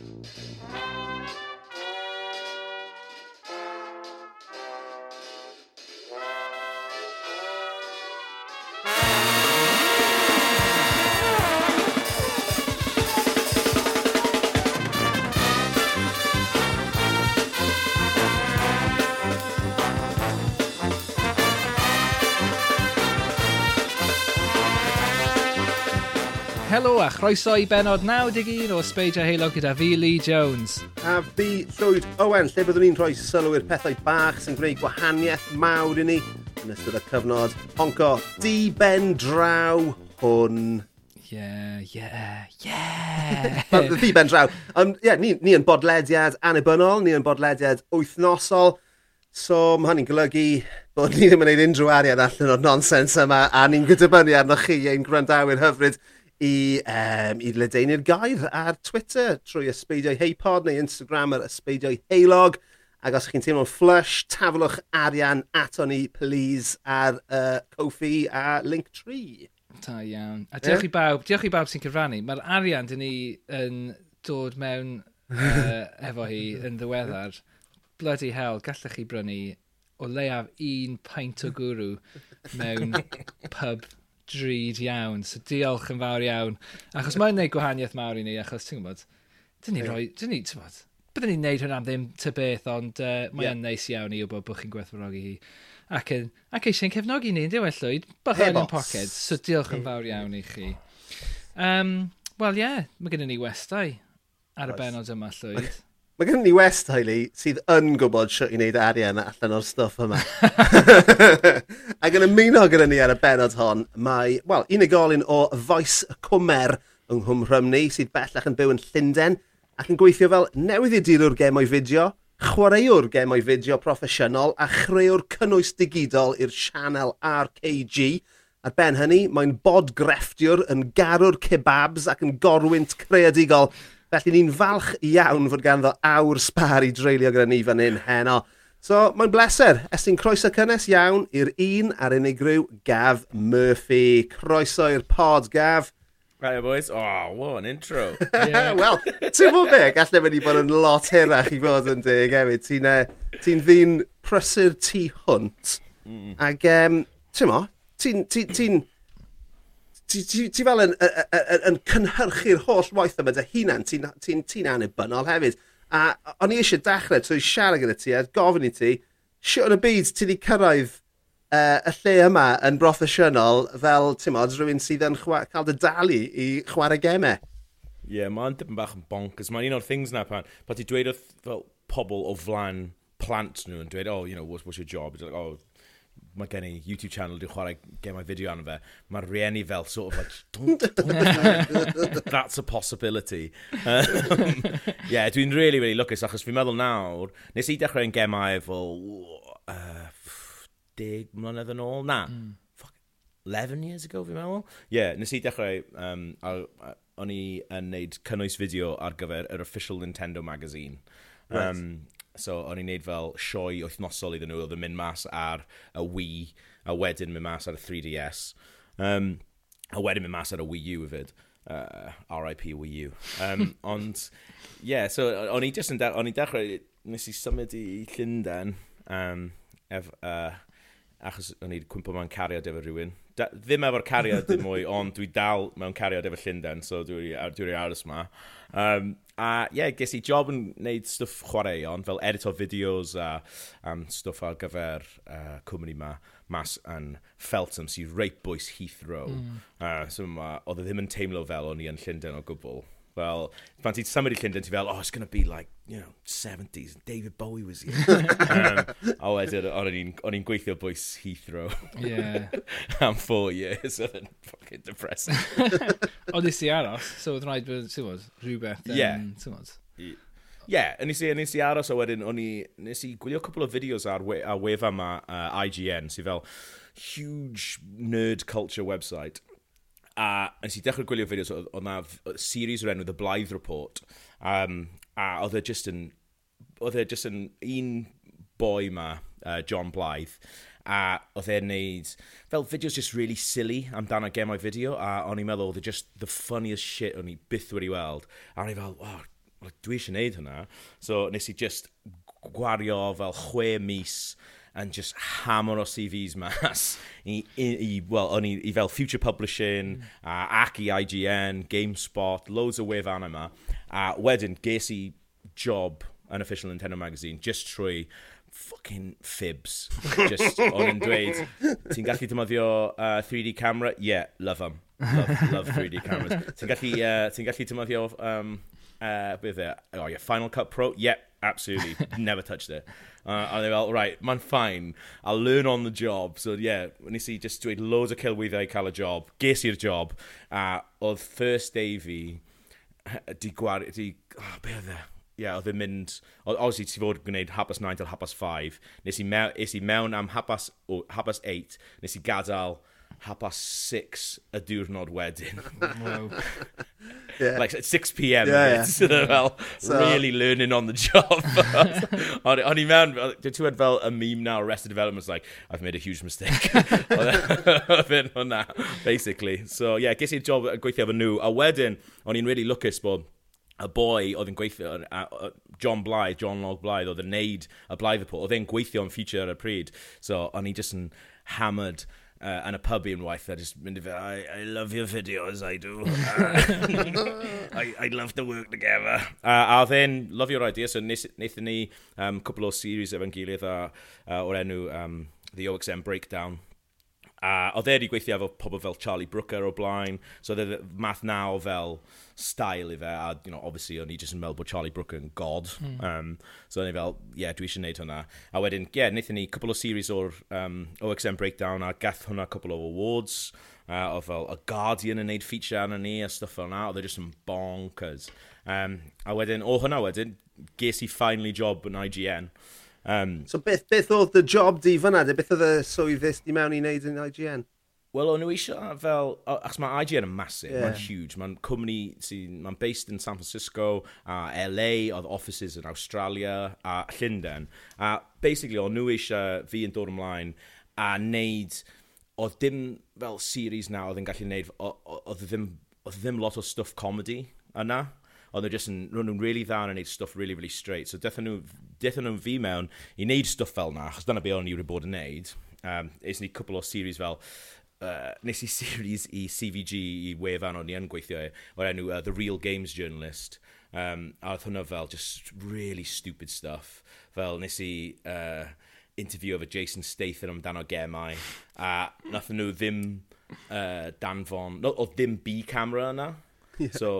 Música Croeso i benod 91 o Sbeidio Heilog gyda fi, Lee Jones. A fi, Llwyd Owen, lle byddwn ni'n rhoi sylw i'r pethau bach sy'n gwneud gwahaniaeth mawr i ni yn ystod y cyfnod honco di ben draw hwn. Yeah, yeah, yeah. Di ben draw. Um, yeah, ni, ni yn bodlediad annibynnol, ni yn bodlediad wythnosol. So mae hynny'n golygu bod ni ddim yn gwneud unrhyw arian allan o'r nonsens yma a ni'n gydybynnu arnoch chi ein gwrandawyr hyfryd i, um, i ledeini'r gair ar Twitter trwy ysbeidio Heipod neu Instagram ar ysbeidio Heilog. Ac os chi'n teimlo'n flush, taflwch arian ato ni, please, ar uh, Kofi a Linktree. Da iawn. A diolch yeah? i bawb, diolch i bawb sy'n cyfrannu. Mae'r arian dyn ni yn dod mewn uh, efo hi yn ddiweddar. Bloody hell, gallech chi brynu o leiaf un paint o gwrw mewn pub drud iawn. So diolch yn fawr iawn. Achos mae'n gwneud gwahaniaeth mawr i ni, achos ti'n gwybod, dyn ni roi, dyn ni, ti'n gwybod, byddwn ni'n neud hwnna ddim ty beth, ond uh, mae'n yeah. neis iawn i o bod chi'n gwerthfawrogi hi. Ac, yn, ac eisiau'n cefnogi ni, ynddi well llwyd, bach yn poced, so diolch yn fawr iawn i chi. Um, Wel ie, yeah, mae gennym ni westau ar y benod yma llwyd. Mae gen ni West Hailey sydd yn gwybod sio i wneud arian allan o'r stwff yma. Ac yn ymuno gyda ni ar y benod hon, mae well, unigolyn o Foes Cwmer yng Nghym Rhymni sydd bellach yn byw yn Llundain ac yn gweithio fel newydd i dilwr gemau fideo, chwaraewr gemau fideo proffesiynol a chreuwr cynnwys digidol i'r sianel RKG. Ar ben hynny, mae'n bod grefftiwr yn garw'r kebabs ac yn gorwynt creadigol Felly ni'n falch iawn fod ganddo awr sbar i dreulio gyda ni fan hyn heno. So, mae'n bleser. Estyn croeso cynnes iawn i'r un a'r unigryw Gav Murphy. Croeso i'r pod, Gav. Right, boys. Oh, what an intro. Yeah. Wel, ti'n fod be? Gallai wedi bod yn lot hirach i fod yn dig hefyd. Ti'n eh, ti ddyn prysur tu hwnt. Mm. Ac, um, ti'n mo, ti'n ti, ti, ti, ti, ti fel yn, yn, yn, cynhyrchu'r holl waith yma dy hunan, ti'n ti, ti ti anibynnol hefyd. A o'n i eisiau dechrau trwy siarad gyda ti a gofyn i ti, sio yn y byd ti wedi cyrraedd uh, y lle yma yn broffesiynol fel, ti'n modd, rhywun sydd yn cael dy dalu i chwarae gemau? Ie, yeah, mae'n dipyn bach yn bonkers. Mae'n un o'r things na pan, pan ti dweud wrth fel pobl o flan plant nhw yn dweud, oh, you know, what's, what's your job? It's like, oh, mae gen i YouTube channel, dwi'n chwarae gemau fideo arno fe, mae'r rieni fel sort of like, don't, don't that's a possibility. Um, yeah, dwi'n really, really lwcus, achos fi'n meddwl nawr, nes i dechrau yn gemau fel, uh, deg mlynedd yn ôl, na, mm. fuck, 11 years ago fi'n meddwl? Yeah, nes i dechrau, um, o'n i yn neud cynnwys fideo ar gyfer yr official Nintendo magazine. Right. Um, So, o'n i'n neud fel sioe wythnosol iddyn nhw, oedd yn mynd mas ar y Wii, a wedyn mynd mas ar y 3DS. Um, a wedyn mynd mas ar y Wii U hefyd. Uh, RIP Wii U. Um, ond, ie, yeah, so o'n i just yn de o'n i dechrau, nes i symud i Llundain, um, ef, uh, achos o'n i'n cwmpo mewn cariad efo rhywun, da, ddim efo'r cariad dim mwy, ond dwi dal mewn cariad efo Llundain, so dwi'n dwi aros yma. Um, a ie, yeah, ges i job yn gwneud stwff chwaraeon, fel editor fideos a um, stwff ar gyfer uh, cwmni ma mas yn Feltham sy'n reit bwys Heathrow. Mm. Uh, so ma, oedd e ddim yn teimlo fel o'n i yn Llundain o gwbl. Well, pan ti'n symud i Llundain, ti fel, oh, it's going to be like, you know, 70s, and David Bowie was here. um, a wedyn, o'n i'n gweithio bwys Heathrow. Yeah. Am four years, oedd yn fucking depressing. Ond nes i aros, so oedd rhaid bod, ti'n bod, rhywbeth, um, yeah. ti'n bod. Ie, yeah, nes i, nes i aros, a wedyn, o'n i, nes i gwylio cwpl o fideos ar, we, ar wefa yma, uh, IGN, sy'n fel, huge nerd culture website A nes i dechrau gwylio fideos, oedd yna series o'r enw The Blythe Report, um, a oedd e just yn, oedd e just yn un boi ma, uh, John Blythe, a oedd e'n neud, fel fideos just really silly amdano gemau fideo, a o'n i'n meddwl, oedd e just the funniest shit o'n i byth wedi weld, a o'n i fel, oh, dwi eisiau neud hwnna. So nes i just gwario fel chwe mis and just hammer o CVs mas i, i, i, well, o'n i, i fel Future Publishing, mm. a, ac i IGN, GameSpot, loads o wefan yma. A wedyn, ges i job yn Official Nintendo Magazine just trwy fucking fibs. Just o'n yn dweud, ti'n gallu defnyddio uh, 3D camera? Yeah, love them. Love, love 3D cameras. Ti'n gallu, uh, ti gallu defnyddio, um, uh, beth e? Oh yeah, Final Cut Pro? Yeah, absolutely never touched it. Uh, a they fel, right, mae'n fine. I'll learn on the job. So, yeah, nes i just dweud loads o celwyddau cael y job. Ges i'r job. A oedd first day fi, di gwar... Di, oh, be oedd e? Ie, yeah, oedd yn mynd... Obviously, ti fod yn gwneud hapas 9 till hapas 5. Nes i, mew, nes i mewn am hapas, oh, hapas 8. Nes i gadael hapas 6 y diwrnod wedyn. wow. yeah. Like, 6pm. Yeah, yeah. yeah. so... really learning on the job. o'n i mewn, dwi'n tywed fel y meme now, Arrested Development's like, I've made a huge mistake. Oedd hwnna, basically. So, yeah, ges i'r job gweithio efo nhw. A wedyn, o'n i'n really lwcus bod y boi oedd yn gweithio, John Blythe, John Log Blythe, oedd yn neud y Blythe Report, oedd e'n gweithio yn feature ar y pryd. So, o'n i just yn hammered uh, yn y pub unwaith a just mynd i fe, I, I love your videos, I do. Uh, I, I love to work together. Uh, a then, love your idea, so wnaethon ni um, cwbl o series efo'n gilydd a, uh, o'r enw um, The OXM Breakdown, A oedd e wedi gweithio efo pobl fel Charlie Brooker o blaen, so oedd e math naw fel style i fe, a you know, obviously o'n i jyst yn meddwl bod Charlie Brooker yn god. Mm. Um, so o'n i fel, ie, yeah, dwi eisiau gwneud hwnna. A wedyn, ie, yeah, wnaethon ni cwbl o series o'r um, OXM Breakdown, a gath hwnna cwbl o awards, uh, o fel y Guardian yn neud feature arno ni, a stuff fel yna, oedd e jyst yn bonkers. Um, a wedyn, o hwnna wedyn, ges i finally job yn IGN, Um, so beth, beth oedd dy job di fyna? Beth oedd y swyddus di mewn i wneud yn IGN? Wel, o'n nhw eisiau fel... Achos mae IGN yn massive, yeah. mae'n huge. Mae'n cwmni sy'n... Mae'n based in San Francisco a LA, oedd offices yn Australia a Llundain. A basically, o'n nhw eisiau fi yn dod ymlaen a wneud... Oedd dim fel series na oedd yn gallu wneud... Oedd ddim, ddim lot o stuff comedy yna ond nhw just yn, nhw'n nhw'n really dda yn gwneud stuff really, really straight. So dethon nhw, dethon nhw fi mewn i wneud stuff fel na, achos dyna be o'n i wedi bod yn wneud. Um, Eithon ni cwpl o series fel, uh, nes i series i CVG i wefan o'n i yn gweithio e, o'r enw uh, The Real Games Journalist. Um, a oedd hwnna fel just really stupid stuff. Fel nes i... Uh, interview efo Jason Statham amdano gemau, a nath nhw ddim uh, danfon, no, oedd ddim B camera yna. Yeah. So,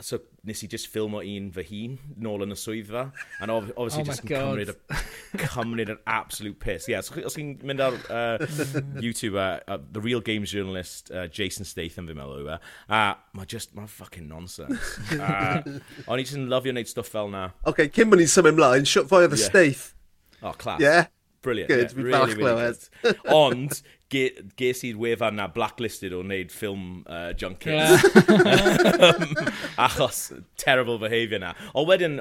so nes i just ffilm o un fy hun nôl yn y swyddfa and obviously oh just yn cymryd, a, cymryd an absolute piss. Yeah, so os chi'n mynd ar uh, YouTube uh, uh, the real games journalist uh, Jason Statham fi'n meddwl yw e. A mae just mae'n fucking nonsense. Uh, o'n i just yn lyfio wneud stuff fel na. Ok cyn bod ni'n symud ymlaen, siwt fwy o the yeah. Stath? Oh class. Yeah Brilliant. Good, yeah, really, really good. Ond, ge, ges i'r wefan na blacklisted o wneud ffilm uh, junkies. Yeah. um, achos terrible behaviour na. O wedyn,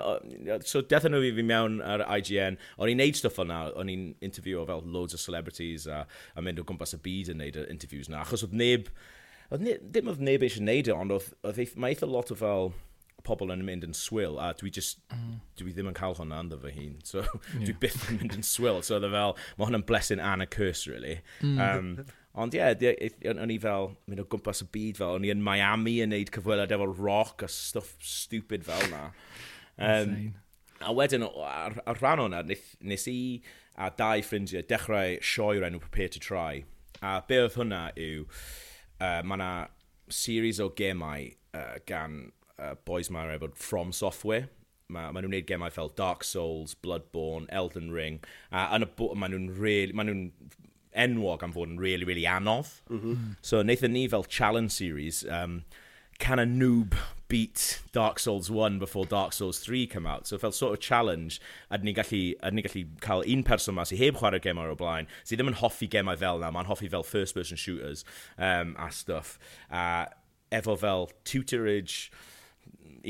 so dethon nhw i fi mewn ar IGN, o'n i'n neud stuff o'na, o'n i'n interview o fel loads of celebrities a, a mynd o gwmpas y byd yn neud y interviews na, achos oedd neb, oedd neb, ddim oedd neb eisiau neud e, ond oedd, oedd, mae eitha lot o fel pobl yn mynd yn swyl a dwi just, mm. dwi ddim yn cael hwnna ynddo fy hun. So yeah. dwi byth yn mynd yn swyl. So oedd e fel, mae hwnna'n blessing and a curse really. Mm. Um, Ond ie, yeah, o'n i fel, mynd o gwmpas y byd fel, o'n i yn Miami yn neud cyfweliad efo rock a stuff stupid fel na. Um, a wedyn, ar, ar rhan o'na, nes, nes i a dau ffrindiau dechrau sioi'r enw Prepare to Try. A be oedd hwnna yw, uh, mae yna series o gemau uh, gan uh, boys ma'n rhaid bod from software. Mae ma nhw'n gwneud gemau fel Dark Souls, Bloodborne, Elden Ring. A yn y bwyd, mae nhw'n really, ma nhw enwog am fod yn really, really anodd. Mm -hmm. So, wnaethon ni fel challenge series, um, can a noob beat Dark Souls 1 before Dark Souls 3 come out. So fel sort of challenge, a ni gallu, a ni gallu cael un person ma sy'n heb chwarae gemau o blaen, sydd ddim yn hoffi gemau fel na, mae'n hoffi fel first person shooters um, a stuff. Uh, efo fel tutorage,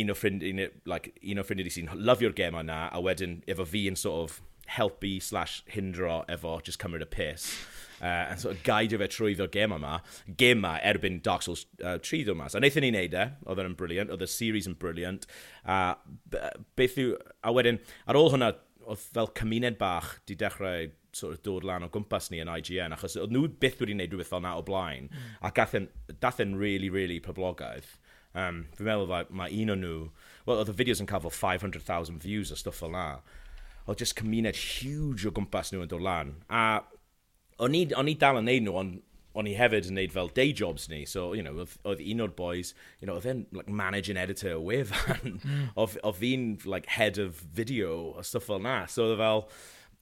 un o ffrind, un, like, un o ffrindiau sy'n lyfio'r gem yna, a wedyn efo fi yn sort of helpu slash hindro efo just cymryd y piss. Uh, and sort of gaidio fe trwyddo gem yma, gem yma erbyn Dark Souls uh, 3 ddod mas. A wnaethon ni wneud e, oedd e'n briliant, oedd y series yn briliant. A, uh, beth yw, a wedyn, ar ôl hwnna, oedd fel cymuned bach di dechrau sort of dod lan o gwmpas ni yn IGN, achos oedd nhw byth wedi gwneud rhywbeth fel na o blaen, mm. a gath e'n really, really poblogaidd. Um, fi'n meddwl like, mae un o'n nhw, wel, oedd y fideos yn cael fel 500,000 views a stuff fel na. Oedd just cymuned huge o gwmpas nhw yn dod lan. A o'n i, on i dal yn neud nhw, ond o'n i hefyd yn neud fel day jobs ni, so, you know, oedd un o'r boys, you know, oedd e'n, like, managing editor o wefan, hmm. oedd un, like, head of video a stuff fel na, so oedd e fel,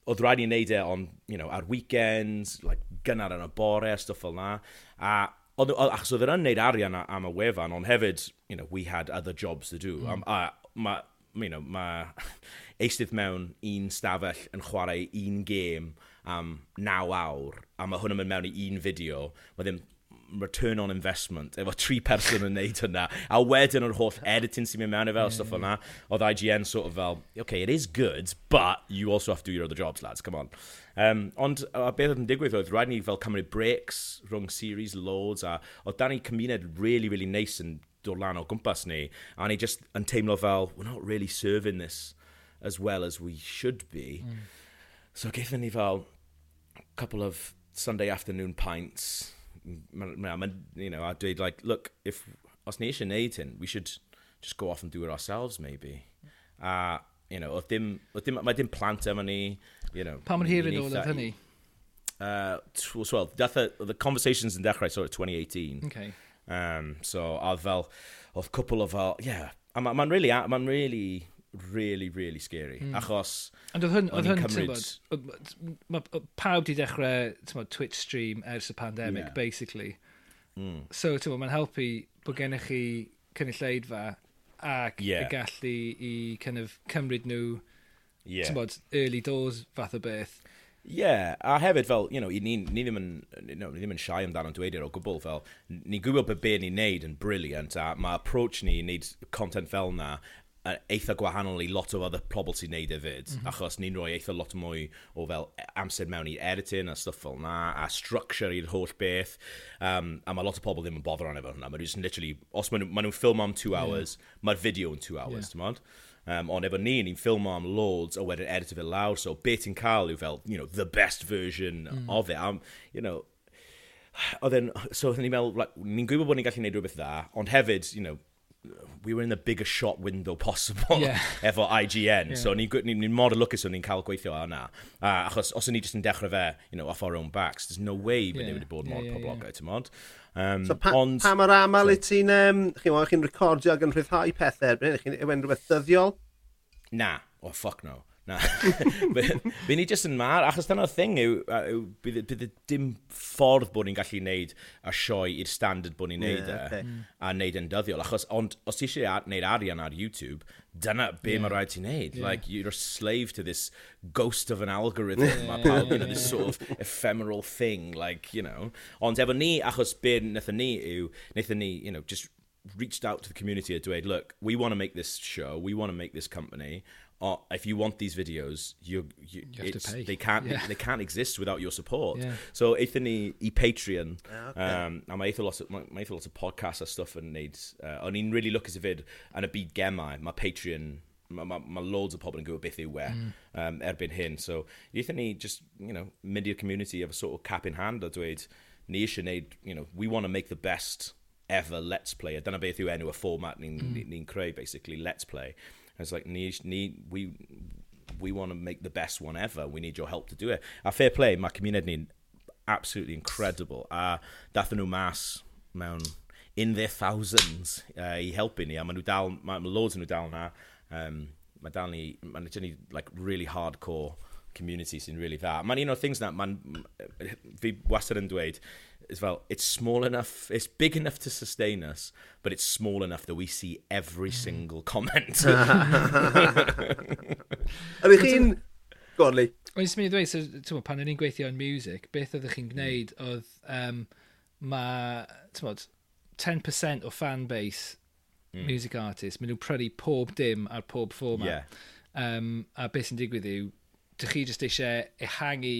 oedd rhaid i'n neud e on, you know, ar weekends, like, gynnar yn y bore a stuff fel na, a Ond achos oedd yn neud arian am y wefan, ond hefyd, you know, we had other jobs to do. Mm. A, a mae, you know, ma eistydd mewn un stafell yn chwarae un gêm am naw awr, a mae hwn yn mynd mewn i un fideo, mae ddim return on investment, efo tri person yn neud hynna, a wedyn o'r holl editing sy'n mynd mewn i fel, mm. yeah, stuff yeah. o'na, oedd IGN sort of fel, okay, it is good, but you also have to do your other jobs, lads, come on. Um, ond a beth oedd yn digwydd oedd rhaid ni fel cymryd breaks rhwng series loads a oedd dan ni cymuned really, really nice yn dod lan o gwmpas ni a ni just yn teimlo fel we're not really serving this as well as we should be. Mm. So gaethon ni fel couple of Sunday afternoon pints you know, a dweud, like, look, if, os ni eisiau neud hyn, we should just go off and do it ourselves, maybe. A, you know, oedd dim, oedd dim, mae dim plant yma ni, you know. Pam mae'n hir yn ôl oedd hynny? Uh, well, dath the conversations yn dechrau sort of 2018. Okay. Um, so, oedd fel, oedd cwpl o fel, yeah, a mae'n ma really, mae'n really really, really scary. Mm. Achos... Ond oedd hwn, oedd hwn, cymryd... mae pawb di dechrau tymod, Twitch stream ers y pandemic, yeah. basically. Mm. So, ti'n mae'n helpu bod gennych chi cynulleidfa ac yeah. y gallu i kind of cymryd nhw yeah. tymod, early doors fath o beth. Ie, yeah, a hefyd fel, you know, ni, ni ddim yn, no, ni ddim yn siai amdano'n dweud i'r o gwbl, fel, ni'n gwybod beth be ni'n neud yn briliant, a mae approach ni i wneud content fel na eitha gwahanol i lot o other pobl sy'n neud hefyd, mm -hmm. achos ni'n rhoi eitha lot mwy o fel e, amser mewn i editing a stuff fel na, a structure i'r holl beth, um, a mae lot o pobl ddim yn bother on efo hwnna. Mae nhw'n literally, os maen nhw'n ma ffilm am two hours, yeah. mae'r fideo yn two hours, yeah. ti'n? Um, ond efo ni, ni'n ffilm am loads a wedyn edit fe lawr, so beth ti'n cael yw fel, you know, the best version mm. of it. Um, you know, oedd so ni'n meddwl, like, ni'n gwybod bod ni'n gallu gwneud rhywbeth dda, ond hefyd, you know, we were in the biggest shot window possible yeah. efo IGN. Yeah. So ni'n ni, ni mor lwcus o'n ni'n cael gweithio arna. Uh, achos os o'n ni jyst yn dechrau fe, you know, off our own backs, there's no way yeah. bod wedi bod mor yeah, yeah, poblogau, yeah. ti'n mod. Um, so pa, ond, pa mae'r aml so, i ti'n, um, chi'n chi recordio ac yn rhyddhau pethau erbyn, chi'n ewen rhywbeth dyddiol? Na, oh fuck no. Na. Fe ni jyst yn mar, achos dyna'r thing yw, yw bydd, bydd dim ffordd bod ni'n gallu neud a sioi i'r standard bod ni'n neud yeah, e, okay. Mm. a neud yn dyddiol. Achos, ond, os ti eisiau neud arian ar YouTube, dyna be yeah. mae rhaid ti'n neud. Yeah. Like, you're a slave to this ghost of an algorithm. Yeah, mae pawb, you know, this sort of ephemeral thing, like, you know. Ond efo ni, achos be wnaethon ni yw, wnaethon ni, you know, just reached out to the community a dweud, look, we want to make this show, we want to make this company, oh, if you want these videos, you, you, you have to pay. They can't yeah. they, can't exist without your support. Yeah. So eithon ni i Patreon, ah, okay. um, a mae eitha lot o, mae eitha lot of podcast a stuff yn neud. Uh, o'n i'n really lwcus i fyd, yn y byd gemau, mae Patreon, mae ma, ma loads o pobl yn gwybod beth yw we, mm. um, erbyn hyn. So eithon ni just, you know, mynd i'r community efo sort of cap in hand a dweud, ni eisiau neud, you know, we want to make the best ever Let's Play. A dyna beth yw enw y format ni'n mm. ni, ni creu, basically, Let's Play it's like, need, need, we, we want to make the best one ever. We need your help to do it. A fair play, mae cymuned ni'n absolutely incredible. A dathyn nhw mas mewn in their thousands uh, i helpu ni. A maen nhw dal, mae ma loads yn nhw dal na. Um, mae dal ni, mae'n ni, like, really hardcore community sy'n really dda. Mae'n un o'r things na, man, fi wastad yn dweud, is well it's small enough, it's big enough to sustain us, but it's small enough that we see every mm. single comment. A bych chi'n... godly on, Lee. Oes mi so, pan o'n i'n gweithio yn music, beth oeddech chi'n gwneud mm. oedd um, mae, 10% o fan base mm. music artist, maen nhw'n prynu pob dim ar pob format. Yeah. Um, a beth sy'n digwydd yw, dych chi jyst eisiau ehangu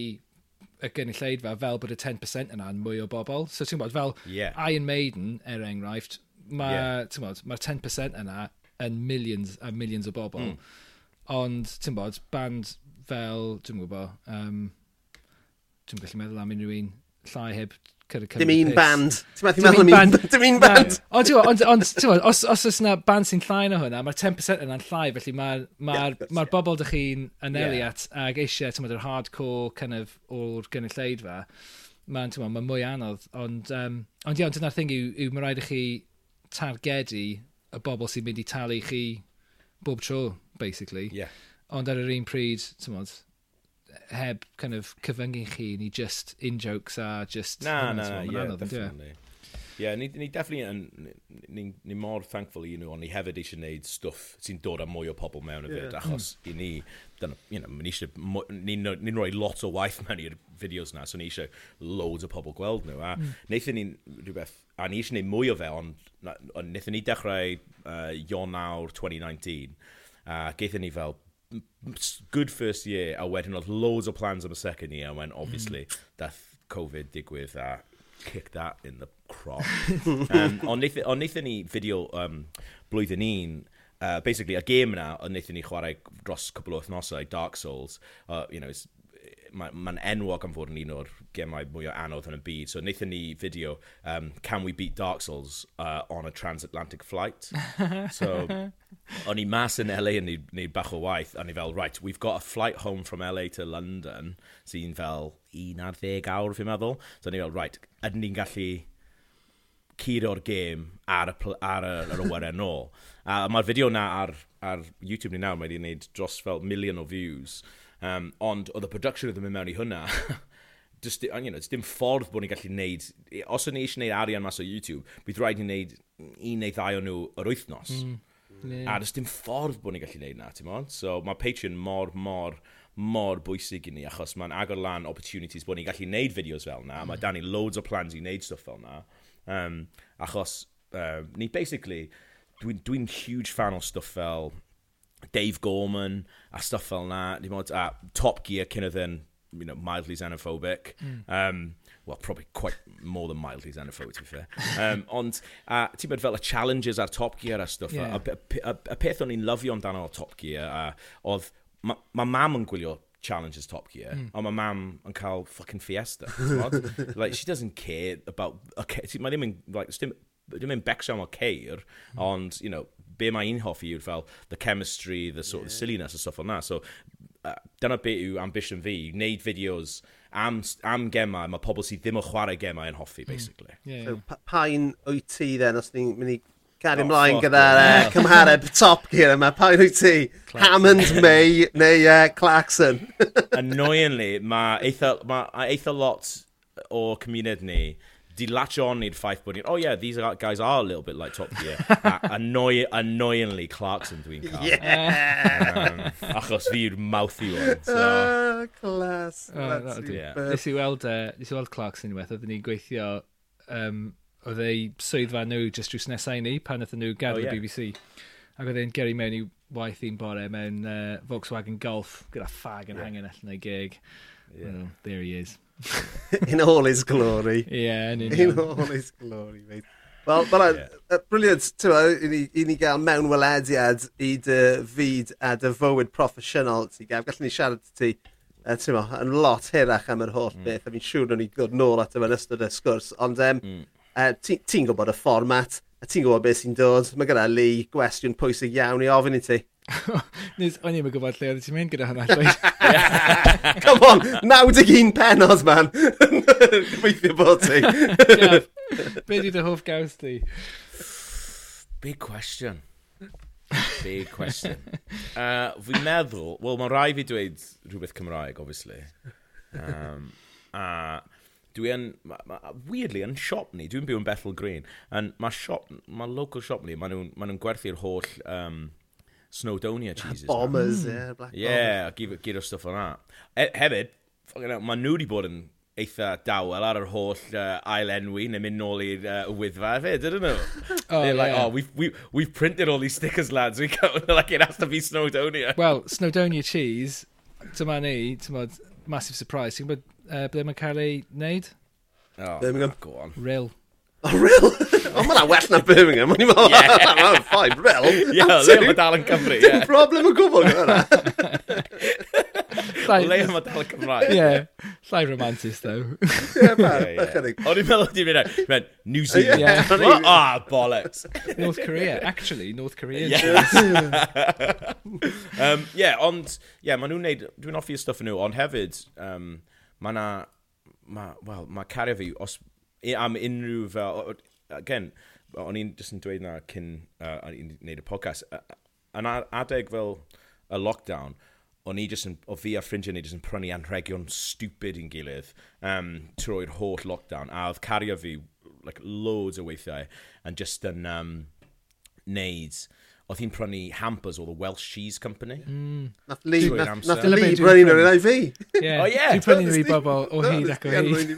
y gynulleidfa fel bod y 10% yna'n mwy o bobl. So ti'n bod, fel yeah. Iron Maiden, er enghraifft, mae'r yeah. Bod, ma 10% yna yn millions a millions o bobl. Mm. Ond, ti'n bod, band fel, dwi'n gwybod, um, dwi'n gallu meddwl am unrhyw un llai heb Dim un band. Dim un band. Dim un band. Ond ti'n ond, ond os, os oes yna band sy'n llai na hwnna, mae'r 10% yna'n llai, felly mae'r ma yeah, ma yeah. bobl dych chi'n anelu yeah. at ag eisiau, ti'n yr hardcore kind of, o'r gynulleidfa, mae'n ma, ma mwy anodd. Ond, um, ond iawn, dyna'r thing yw, yw mae rhaid i chi targedu y bobl sy'n mynd i talu chi bob tro, basically. Yeah. Ond ar yr un pryd, ti'n heb kind of cyfyngu chi ni just in-jokes a just... Na, na, na, yeah, definitely. Yeah, ni, ni definitely yn, ni, ni mor thankful i nhw, ond ni hefyd eisiau gwneud stwff sy'n dod â mwy o pobl mewn y fyd, yeah. achos i ni, dyna, you know, ni eisiau, ni'n ni rhoi lot o waith mewn i'r fideos na, so ni eisiau loads o pobl gweld nhw, a mm. wnaethon ni rhywbeth, a ni eisiau gwneud mwy o fe, ond on, wnaethon ni dechrau uh, Ionawr 2019, a geithon ni fel good first year, a wedyn oedd loads o plans am y second year, and when hmm. obviously mm. dath Covid digwydd a kick that in the crop. um, ond wnaethon ni fideo um, blwyddyn un, uh, basically, a game yna, ond wnaethon ni chwarae dros cwbl o wythnosau, Dark Souls, uh, you know, it's mae'n ma enwog am fod yn un o'r gemau mwy o anodd yn y byd. So wnaethon ni fideo, um, Can We Beat Dark Souls uh, on a Transatlantic Flight? so o'n i mas yn LA yn neud bach o waith, a ni fel, right, we've got a flight home from LA to London, sy'n fel un ar ddeg awr fi'n meddwl. So ni fel, right, ydyn ni'n gallu curo'r gêm ar y, ar y, ar y wyren nôl. A mae'r fideo na ar, ar YouTube ni nawr, mae wedi gwneud dros fel milion o views. Um, ond oedd y production oedd yn mynd mewn i hwnna, just, you know, dim ffordd bod ni'n gallu neud, os o'n ni eisiau neud arian mas o YouTube, bydd rhaid ni neud un neu ddau o nhw yr wythnos. Mm. Yeah. A does dim ffordd bod ni'n gallu neud na, ti'n mwyn? So mae Patreon mor, mor, mor bwysig i ni, achos mae'n agor lan opportunities bod ni'n gallu neud fideos fel na. Mm. Mae dan ni loads o plans i neud stuff fel na. Um, achos, uh, ni basically, dwi'n dwi huge fan o stuff fel Dave Gorman a stuff fel na, dim ond, a Top Gear kind of yn, you know, mildly xenophobic. Mm. Um, well, probably quite more than mildly xenophobic, to be fair. Um, ond, a ti'n bod fel y challenges ar Top Gear a stuff, yeah. a, a, a, a peth o'n i'n lyfio amdano o Top Gear, a oedd, mae ma mam yn gwylio challenges Top Gear, mm. ond mae mam yn cael fucking fiesta. like, she doesn't care about... Okay, mae ddim yn... Like, dim, ddim yn becso am o ceir, mm. ond, you know, be mae un hoffi yw'r fel the chemistry, the sort yeah. of silliness a stuff o'n na. So, uh, dyna be yw ambition fi, wneud fideos am, am gemau, mae pobl sydd ddim yn chwarae gemau yn hoffi, hmm. basically. Mm. Yeah, yeah. So, pa'n wyt ti then, os ni'n mynd i Gad oh, ymlaen oh, gyda'r uh, cymhareb Top Gear yma. Pa yw ti? Clarkson. Hammond, May neu uh, Clarkson? Annoyingly, mae eitha, ma eitha lot o cymuned ni di latch on i'r ffaith bod ni'n, oh yeah, these are, guys are a little bit like Top Gear. a, annoy, annoyingly Clarkson dwi'n cael. Yeah! Um, achos fi'r mouthy one. So. Uh, class. Oh, that's yeah. Nes i weld, uh, nes i weld Clarkson unwaith, oedden ni'n gweithio, um, oedd ei swyddfa nhw just drws nesau ni pan oedden nhw gadw oh, yeah. BBC. Ac oedd e'n geri mewn i waith i'n bore mewn uh, Volkswagen Golf gyda fag yn yeah. hangen allan o'i gig. Yeah. Well, there he is. in all his glory. yeah, yn union. In all his glory, mate. Wel, bala, yeah. uh, briliant, ti'n ma, i ni, i ni gael mewnwelediad i dy fyd a dy fywyd proffesiynol ti gaf. Gallwn ni siarad ti, uh, ti'n ma, yn lot hirach am yr holl mm. beth, a fi'n siŵr nhw'n i ddod nôl at yma'n ystod y sgwrs, ond um, mm. uh, ti'n ti gwybod y fformat, a ti'n gwybod beth sy'n dod. Mae gyda Lee gwestiwn pwysig iawn i ofyn i ti. Nes, o'n i'n gwybod lle oedd ti'n mynd gyda hwnna llwyd. Come on, 91 penos, man. Gweithio bod ti. Be di dy hoff gaws di? Big question. Big question. Uh, fi'n meddwl, wel, mae'n rai fi dweud rhywbeth Cymraeg, obviously. Um, a dwi yn, ma, ma, weirdly, yn siop ni, dwi'n byw yn Bethel Green, and mae siop, mae local siop ni, maen nhw'n ma nhw gwerthu'r holl um, Snowdonia cheeses. Bombers, mm. yeah, hmm. black yeah, gyd o stuff o'n that. E, hefyd, mae nhw wedi bod yn eitha dawel ar yr holl uh, ail enwi neu mynd nôl i'r uh, wyddfa hefyd, ydyn nhw? oh, They're like, yeah. oh, we've, we, we've printed all these stickers, lads. We go, like, it has to be Snowdonia. Well, Snowdonia cheese, dyma ni, tymod, massive surprise. Ti'n gwybod uh, ble mae'n cael ei wneud? Oh, Birmingham. Go on. Rill. Oh, real? O, mae'n well na Birmingham. Mae'n meddwl, mae'n ffain, rel. Ie, le mae dal yn Cymru. Dim problem o gwbl gyda Le mae dal yn Cymraeg. Ie, llai romantis, though. Ie, mae'n O'n i'n meddwl ti'n mynd, New Zealand. Yeah. Ah, bollocks. North Korea, actually, North Korea. Um, ie, ond, ie, maen nhw'n neud, dwi'n offi y stuff nhw, ond hefyd, um, mae na, ma, well, mae cario fi, os, am unrhyw fel, again, o'n i'n just yn dweud na cyn uh, i'n neud y podcast, yn adeg fel y lockdown, o'n i just yn, o fi a ffrindiau ni just yn prynu anrhegion stupid i'n gilydd um, trwy'r holl lockdown, a oedd cario fi like loads o weithiau, and just yn um, neud oedd hi'n prynu hampers o the Welsh Cheese Company. Mm. Nath Lee, nath, nath Lee brynu nhw'n ei fi. Oh, yeah. Oh, ie. Dwi'n prynu nhw i bobl o hyd ac o hyd.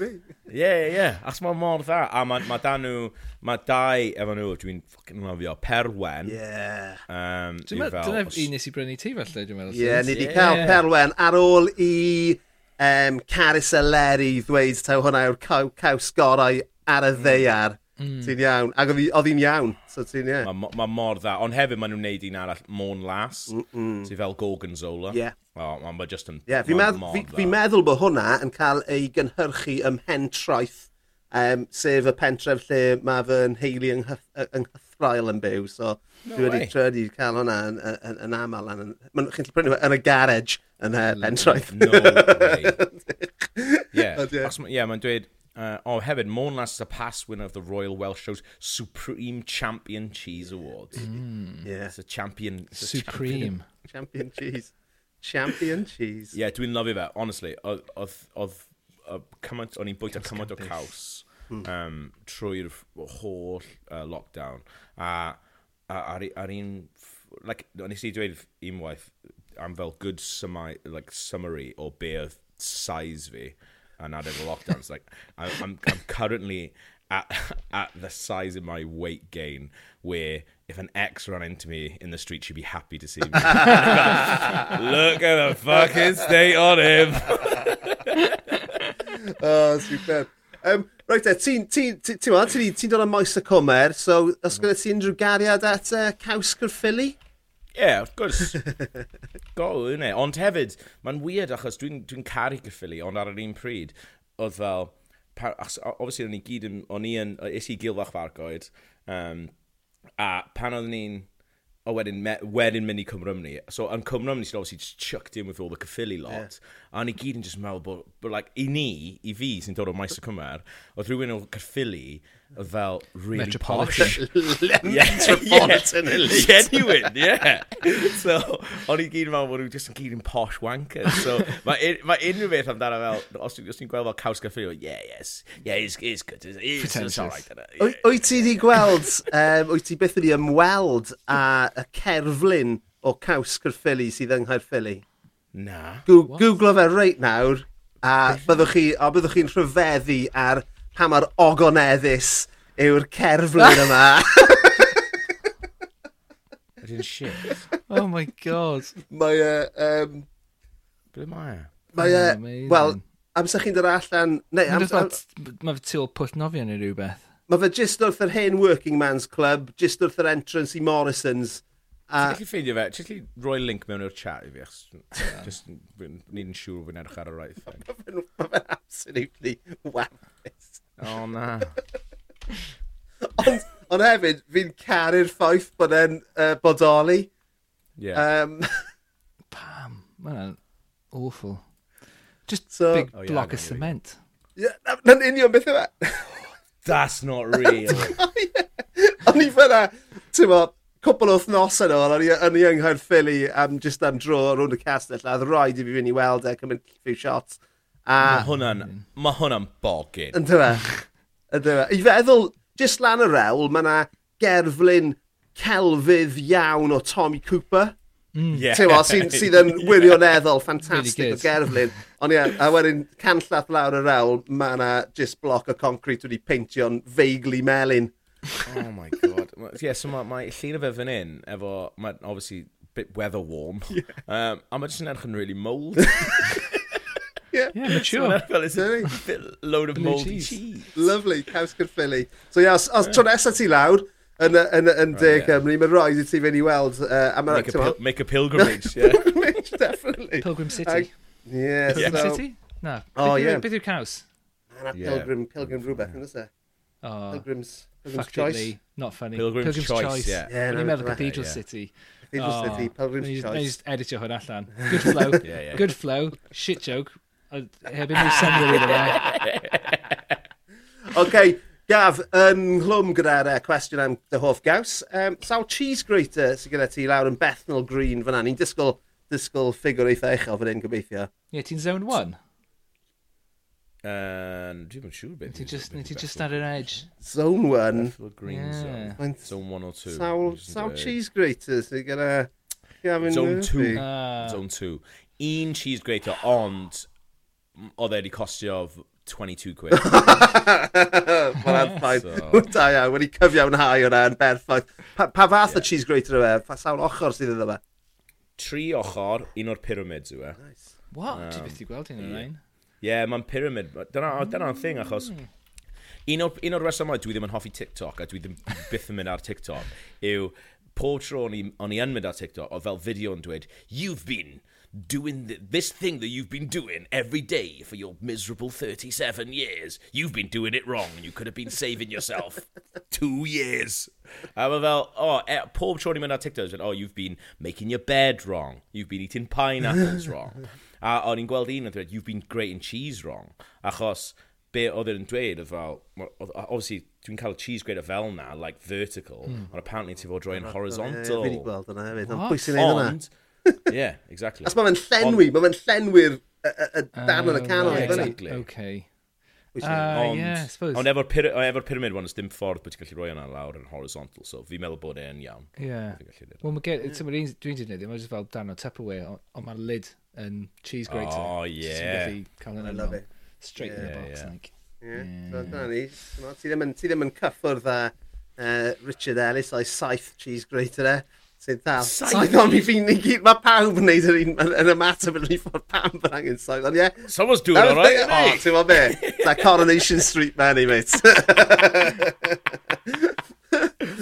Ie, ie. Ac mae mor dda. A mae ma da nhw, mae dau efo nhw, dwi'n ffocin nofio, Perwen. Ie. Um, dwi'n meddwl, dyna un nes i brynu ti felly, dwi'n meddwl. Ie, ni wedi cael Perwen ar ôl i um, Caris Eleri ddweud taw hwnna yw'r caws gorau ar y ddeiar. Mm Mm. Ti'n iawn. Ac oedd hi'n iawn. So ti'n ie. Yeah. Mae ma mor dda. Ond hefyd maen nhw'n neud un arall Môn Las. Mm -mm. Ti fel Gorgonzola. Ie. Yeah. Oh, mae just yn... Yeah, fi'n medd, fi, fi meddwl bod hwnna yn cael ei gynhyrchu ym mhen traeth, um, sef y pentref lle mae fy nheulu yng, yng Nghythrael yn byw. So no dwi wedi trydu cael hwnna yn, yn, yn, aml. Yn, yn, chi'n prynu yn y garage yn uh, pentraeth. No way. Ie, yeah. yeah. mae'n dweud Uh, oh, hefyd, Moan Lass is a past winner of the Royal Welsh Show's Supreme Champion Cheese Awards. Mm. Yeah. It's a champion. It's Supreme. A champion, champion cheese. champion cheese. Yeah, dwi'n lyfio fe, honestly. Oedd cymaint, o'n i'n bwyta cymaint o caws hmm. um, trwy'r holl uh, lockdown. A ar, ar un, like, nes i dweud unwaith am fel good summi, like, summary o be oedd size fi and now there's a lockdown. It's like I, I'm, I'm currently at at the size of my weight gain where if an ex ran into me in the street, she'd be happy to see me. Look at the fucking state on him. oh, superb. Um, right e, ti'n ti, ti, ti, ti dod am maes y cwmer, so os mm-hmm. gyda ti unrhyw gariad at uh, Caws Cyrffili? Ie, yeah, wrth gwrs. Gol, yna. Ond hefyd, mae'n weird achos dwi'n dwi, dwi caru gyffili, ond ar yr un pryd, oedd fel, obviously, o'n i gyd yn, o'n i yn, is i gilfach fargoed, um, a pan oedd ni'n, o wedyn, me, wedyn mynd i Cymrymni. So, yn Cymrymni, sy'n obviously just chucked in with all the cyffili lot. Yeah. A ni gyd yn just meddwl bod, bod, like, i ni, i fi sy'n dod o maes y Cymar, oedd rhywun o cyffili, oedd fel really Metropolitan. posh. Metropolitan yeah, elite. Genuine, yeah. so, o'n i gyd yn meddwl bod nhw just yn gyd yn posh wankers. So, mae ma unrhyw beth amdano fel, os ti'n gweld fel caws gyffrio, yeah, yes, yeah, it's, it's good, it's, it's, it's all right. Yeah. Wyt ti wedi gweld, um, wyt ti beth wedi ymweld a y cerflun o caws gyrffili sydd yng Nghaerffili? Na. Gw Googlo fe reit nawr, a byddwch chi, byddwch chi'n rhyfeddu ar pa mor ogoneddus yw'r cerflun yma. Ydy'n shit. Oh my god. Mae e... Uh, um, Ble mae e? Mae e... Uh, Wel, amser chi'n dod allan... Neu, am, amser... Mae fe tu ôl pwll nofio neu rhywbeth. Mae fe just wrth yr hen working man's club, just wrth yr entrance i Morrison's. A... Ti'n gallu ffeindio fe, ti'n gallu rhoi link mewn i'r chat i fi, achos ni'n siŵr fi'n edrych ar y rhaid. Mae fe'n absolutely wampus. O na. ond, ond hefyd, fi'n caru'r ffaith bod e'n uh, bodoli. Yeah. Um, Pam, mae'n awful. Just so, big oh, yeah, block of cement. Yeah, na'n union beth yma. E? That's not real. O'n i fyna, ti'n mo, cwpl o thnos yn ôl, o'n i yng Nghaerffili am just am dro rownd y castell, a oedd rhaid i fi fynd i weld e, cymryd few shots. A... Mae hwnna'n, ma hwnna'n bogyn. Yn fe. Yn fe. I feddwl, just lan y rewl, mae yna gerflun celfydd iawn o Tommy Cooper. Mm. Yeah. Tewa, sydd sy yn wirioneddol, ffantastig really o gerflun. Ond ie, yeah, a wedyn canllath lawr y rewl, mae yna just bloc o concrete wedi peintio'n feigli melin. oh my god. Ie, yeah, so mae, ma llun o fe fan hyn, efo, mae obviously bit weather warm. Yeah. Um, a mae jyst yn edrych yn really mold. Yeah, yeah mature. Fel it's a bit load of Blue mouldy cheese. cheese. Lovely, caws Philly. So yeah, os, os yeah. tro nesaf ti lawr, yn, yn, yn oh, right, De yeah. Cymru, mae'n rhaid i ti fynd i weld... Uh, make, a pil make a pilgrimage, yeah. pilgrimage, definitely. Pilgrim City. Ag, yeah, Pilgrim so, City? No. Oh, beth yeah. Beth yw'r caws? Na, yeah. Pilgrim, Pilgrim rhywbeth, yn ysau. E? Oh, Pilgrim's, Pilgrim's Choice. Not funny. Pilgrim's, Pilgrim's Choice, choice. yeah. yeah no, meddwl Cathedral yeah. City. Cathedral oh, City, Pilgrim's Choice. Neu just editio hwn allan. Good flow. yeah, yeah. Good flow. Shit joke heb i mi synwyr iddo fe. OK, Gaf, um, nghlwm gyda'r uh, cwestiwn am dy hoff gaws. Um, sawl cheese grater sydd gyda ti lawr yn Bethnal Green fyna? Ni'n disgwyl, disgwyl ffigur eitha uchel fan hyn gobeithio. Ie, ti'n zone 1? Um, dwi'n yn siŵr beth. Ti just, ti just ar yr edge. Zone 1. Green yeah. zone. Zone 1 or 2. Sawl, sawl cheese grater sydd gyda... Zone 2. Ah. Zone 2. Un cheese grater, ond oedd e wedi costio 22 quid. Wel, So- Da iawn, wedi cyfiawnhau hwnna yn berffaith. Pa, pa fath yeah. o cheese grater yw e? Pa sawl ochr sydd iddo fe? Tri ochr, un o'r pyramids yw e. Nice. What? Um, Ti byth i gweld un o'r ein? Ie, yeah, mae'n pyramid. Dyna'n mm. thing, achos... Hmm. Un o'r, un o'r resymau dwi ddim yn hoffi TikTok, a dwi ddim byth yn mynd ar TikTok, yw pob tro o'n i, on i yn mynd ar TikTok, o fel fideo yn dweud, you've been doing th this thing that you've been doing every day for your miserable 37 years. You've been doing it wrong and you could have been saving yourself two years. A mae fel, oh, e, pob tro ni'n mynd ar TikTok, oh, you've been making your bed wrong. You've been eating pineapples wrong. A o'n i'n gweld un yn dweud, you've been grating cheese wrong. Achos, be oedd yn dweud, oedd fel, obviously, dwi'n cael cheese grater fel na, like vertical, mm. ond apparently ti fod droi'n horizontal. Ie, fi wedi gweld yna hefyd, ond pwy sy'n neud? yeah, exactly. As mae fe'n llenwi, mae fe'n llenwi'r ah, dan yn y canol. Exactly. Okay. Uh, ond, yeah, ond efo'r pyra efo pyramid one, dim ffordd bod ti'n gallu rhoi yna lawr yn horizontal, so fi'n meddwl bod e'n iawn. Yeah. Wel, mae gen, yeah. un dwi'n dwi'n mae'n just fel dan o Tupperware, ond mae'r lid yn cheese grater. Oh, yeah. gallu cael yna love it. Straight yeah, in the box, yeah. like. Yeah. yeah. So, da ni, ti ddim yn cyffwrdd â uh, Richard Ellis o'i saith cheese grater e sy'n dal. Saith o'n mi fi'n ni gyd. Mae pawb yn neud yr un yn y mater yn rhywun ffordd pam bod angen saith. Ond ie. Someone's doing all right. O, oh, ti'n ma be? That Coronation Street Manny, mate.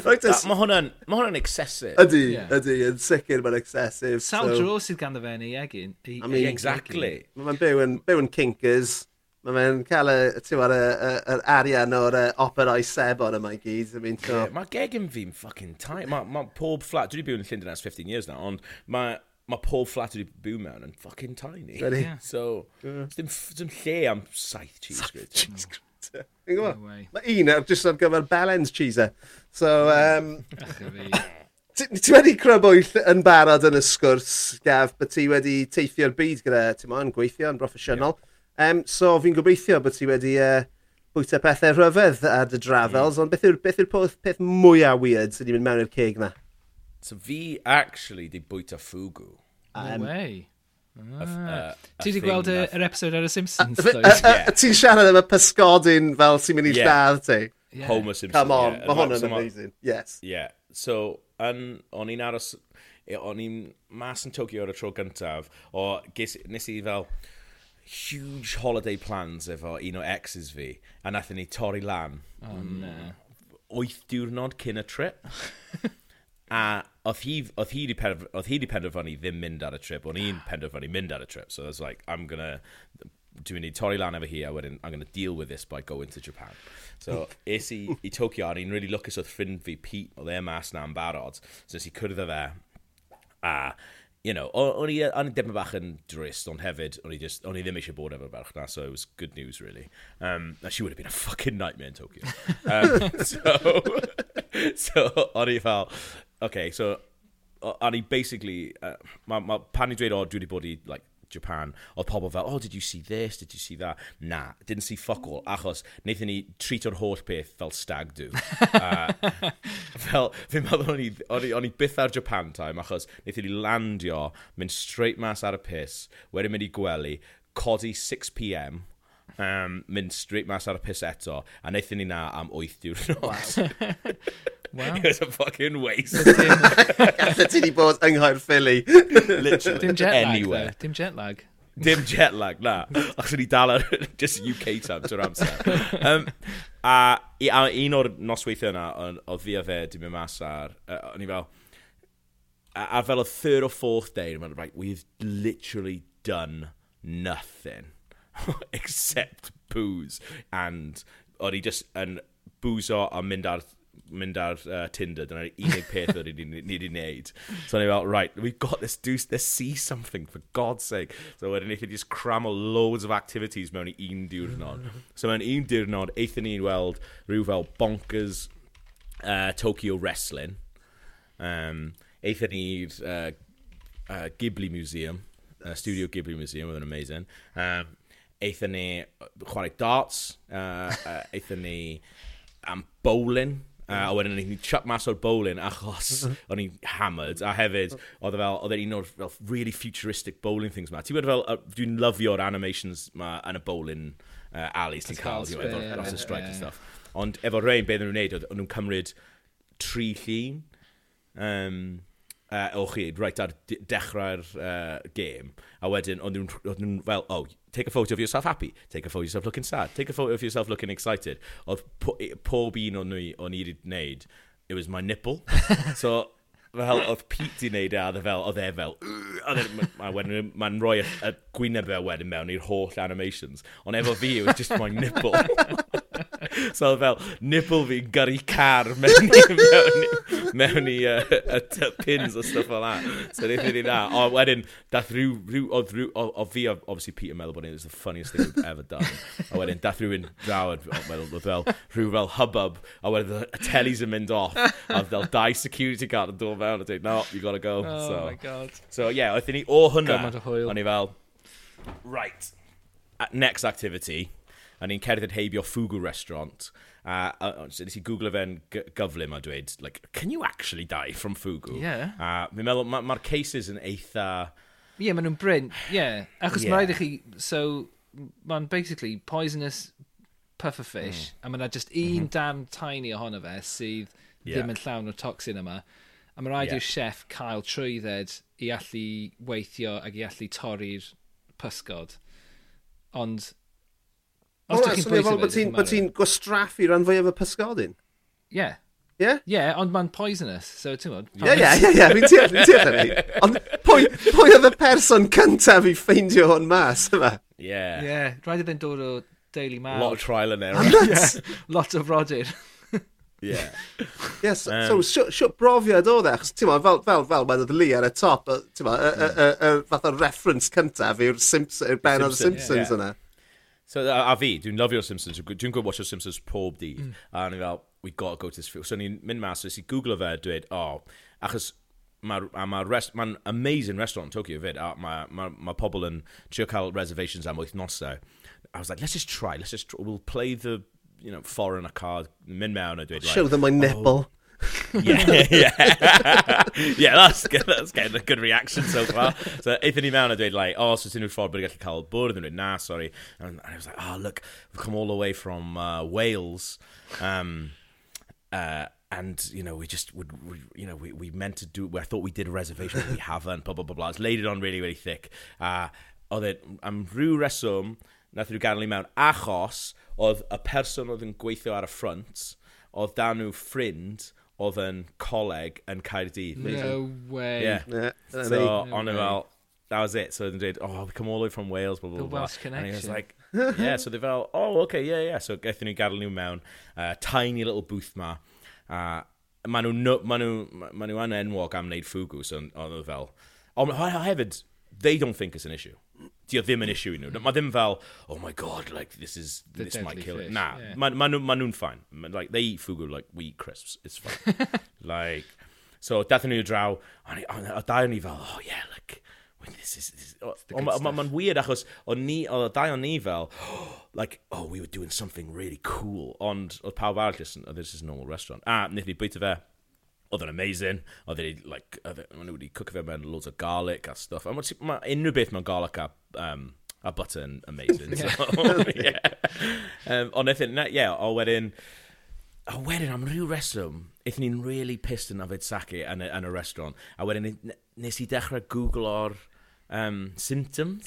Right, mae hwnna'n ma hwnna'n excessive. Ydy, yeah. ydy, yn sicr mae'n excessive. Sawl so. dro sydd ganddo fe yn ei egin. I mean, exactly. Mae'n byw yn, byw yn kinkers. Mae fe'n cael y, ti'n tiwad, y, y, yr arian o'r operau sebon yma i gyd. I mean, so... yeah, mae gegin fi'n fucking tight. Mae ma pob flat, dwi wedi byw yn Llundain ers 15 years now, ond mae ma pob flat wedi byw mewn yn fucking tiny. Really? Yeah. So, dim, dim lle am saith cheese grid. Cheese grid. Fi'n gwybod? Mae un ar jyst ar gyfer Belen's cheese. So, um... Ti wedi crybwyll yn barod yn y sgwrs, Gaf, bod ti wedi teithio'r byd gyda, ti'n moyn, gweithio yn broffesiynol. Yeah. Um, so fi'n gobeithio bod ti wedi uh, bwyta pethau rhyfedd a dy drafels, mm. ond beth yw'r beth yw peth, peth mwyaf weird sydd wedi mynd mewn i'r ceg na? So fi actually di bwyta ffwgw. Um, no way. Ah, uh, ti wedi gweld e, yr episode ar y Simpsons? Yeah. Ti'n siarad am y pysgodyn fel sy'n mynd i yeah. lladd ti? Yeah. Homer Simpson. Come on, yeah. mae hwnna'n amazing. Yes. Yeah. So, an, o'n i'n aros... E, o'n i'n mas yn Tokyo ar y tro gyntaf, o ges, nes i fel huge holiday plans efo un o exes fi, a nathon ni torri lan. Oh, mm, ne. Wyth diwrnod cyn y trip. a oedd hi, oedd hi wedi penderfynu, penderfynu ddim mynd ar y trip, o'n i'n penderfynu mynd ar y trip. So I was like, I'm gonna, dwi'n mynd i torri lan efo hi a wedyn, I'm gonna deal with this by going to Japan. So es i, i Tokyo, a ni'n really lwcus oedd ffrind fi Pete, oedd e mas na'n barod. So es i cwrdd fe, a you know, o'n i yn dipyn bach yn drist, ond hefyd, o'n i, just, o'n i ddim eisiau bod efo'r berchna, so it was good news, really. Um, she would have been a fucking nightmare in Tokyo. Um, so, so o'n i fel, okay, so, o'n i basically, uh, ma, ma, pan i dweud, o, dwi wedi bod i, like, Japan, oedd pobl fel, oh, did you see this, did you see that? Na, didn't see fuck all, achos wnaethon ni treat o'r holl peth fel stag do. uh, fel, fi'n meddwl o'n i, on i, on i byth ar Japan time, achos wnaethon ni landio, mynd straight mas ar y piss, wedyn mynd i gwely, codi 6pm, um, mynd straight mas ar y piss eto, a wnaethon ni na am 8 diwrnod. Wow. Wow. It was a fucking waste. Gallai ti di bod yng Nghaerffili. Literally. Dim jet lag. Anywhere. Dim jet lag. Dim jet lag, na. Ac ni dal ar just UK time trwy'r amser. Um, a, a un o'r nosweithio yna, oedd fi a fe, dim mynd mas ar... Uh, o'n i fel... A, a fel y third or fourth day, I'm like, we've literally done nothing except booze. And o'n i just yn booze a mynd ar mynd ar uh, Tinder, dyna'r unig peth oedd ni wedi wneud. So ni'n fel, right, we've got this, do, let's see something, for God's sake. So wedyn eithon ni just cram o loads of activities mewn i un diwrnod. So mewn un diwrnod, eithon ni'n weld rhyw fel bonkers uh, Tokyo Wrestling. Um, eithon ni'r uh, uh, Ghibli Museum, uh, Studio Ghibli Museum, oedd yn amazing. Um, eithon ni chwarae darts, uh, uh, eithon ni am bowling, Uh, a hmm. wedyn ni chuck mas o'r bowling achos hmm. o'n i'n hammered. A hefyd, oedd e fel, oedd e un o'r fel, really futuristic bowling things ma. Ti'n fel, dwi'n lyfio'r animations ma yn y bowling uh, alleys ti'n cael, you know, efo yeah, strike yeah. and stuff. Ond efo rhain, beth o'n nhw'n neud, o'n nhw'n cymryd tri llun um, uh, o chi, right ar dechrau'r uh, game. A wedyn, o'n nhw'n, fel, oh, take a photo of yourself happy, take a photo of yourself looking sad, take a photo of yourself looking excited. Oedd pob un o'n nhw o'n i wedi wneud, it was my nipple. so, fel, oedd Pete di wneud e, a e fel, oedd e fel, mae'n e, ma rhoi y gwyneb e wedyn mewn i'r holl animations. Ond efo fi, it was just my nipple. so fel, nipple fi'n gyrru car mewn, mewn, mewn i uh, y pins o stuff fel that. So wnaeth ni na. O, wedyn, dath rhyw, rhyw, oedd rhyw, o fi, obviously Peter meddwl bod it was the funniest thing we've ever done. A wedyn, dath rhywun draw, oedd fel, rhyw fel hubbub, a wedyn y telly's yn mynd off, a oedd fel dau security guard yn dod fewn, a dweud, no, you gotta go. Oh so, my god. So, yeah, oedd ni o hwnna, o'n i fel, right, next activity, a ni'n cerdded heibio Fugu restaurant, A, a, so nes i googlo e fe'n gyflym a dweud, like, can you actually die from fugu? Yeah. A fi'n meddwl, mae'r ma cases yn eitha... Ie, yeah, maen nhw'n bryn, ie. Yeah. Achos yeah. mae rhaid i chi, so, mae'n basically poisonous pufferfish, mm. a mae yna just un mm -hmm. darn tiny ohono fe sydd yeah. ddim yn llawn o'r toxin yma. A mae rhaid yeah. i'r chef cael trwydded i allu weithio ac i allu torri'r pysgod. Ond Os ti'n pwyso bod ti'n bod ti'n gwastraffu rhan fwyaf y pysgodyn. Ie. Ie? Ie, ond mae'n poisonous, so ti'n gwybod. Ie, ie, ie, ie, fi'n teall, fi'n teall hynny. Ond pwy, pwy oedd y person cyntaf i ffeindio hwn mas, yma? Ie. Yeah. Ie, rhaid iddyn dod o Daily Mail. Lot of trial and error. yeah, lot of rodir. Yeah. yes, um, so siwt brofiad oedd e, achos ti'n fel, fel, fel meddwl Lee ar y top, ti'n fath o reference cyntaf yw'r Simpsons, yw'r Ben o'r Simpsons yna. Yeah, yeah. So, a, a fi, dwi'n lyfio'r Simpsons. Dwi'n gwybod watch Simpsons pob dydd. Mm. A ni fel, we got to go to this field. So, ni'n mynd mas, nes i googlo fe, dweud, oh, achos mae'r ma, rest, ma amazing restaurant in Tokyo fyd, a mae ma, ma pobl yn trio cael reservations am wythnosau. I was like, let's just try, let's just try. we'll play the you know, foreigner card, mynd mewn a dweud... Show them my nipple. Oh, yeah, yeah. yeah, that's, good, that's getting a good reaction so far. So aethon ni mewn a dweud, like, oh, so ti'n ffordd bod gallu cael bwrdd, yn dweud, na, sorry. And, and I was like, oh, look, we've come all the way from uh, Wales. Um, uh, and you know we just would we, you know we, we meant to do I thought we did a reservation but we haven't blah blah blah blah it's laid it on really really thick uh, oedd e, am rhyw reswm nath e nhw gadael ni mewn achos oedd y person oedd yn gweithio ar y ffrant oedd dan nhw ffrind oedd yn coleg yn Caerdydd. No way. Yeah. yeah. So, no on way. about that was it. So they did, oh, they come all the way from Wales, blah, blah, the blah. The Welsh connection. And he was like, yeah, so they fel, oh, okay, yeah, yeah. So gaethon nhw gadael nhw mewn, uh, tiny little booth ma. Uh, maen nhw, no, maen nhw, maen nhw yn enwog am wneud ffwgw, so oedd fel, ond oh, hefyd, they don't think it's an issue di o ddim yn issue i nhw. Mae ddim fel, oh my god, like, this is, the this might kill fish. it. Na, yeah. maen ma nhw'n ma fine. Like, they eat fugu like wheat crisps, it's fine. like, so, dathyn nhw draw, a dau o'n i fel, oh yeah, like, this is, this, mae'n ma, ma weird achos o'n ni, o'n dau o'n ni fel, oh, like, oh, we were doing something really cool, ond oedd pawb arall just, oh, this is a normal restaurant. A, ah, wnaeth ni bwyta fe, oedd yn amazing, oedd wedi, like, e, maen nhw wedi cook fe mewn loads o garlic a stuff, a mae ma, unrhyw beth mewn garlic a, um, a butter yn amazing, so, yeah. um, ond ie, yeah, o wedyn, a wedyn am rhyw reswm, eithon ni'n really pissed yn afyd sake yn, yn y restaurant, a wedyn nes i dechrau googlo'r um, symptoms.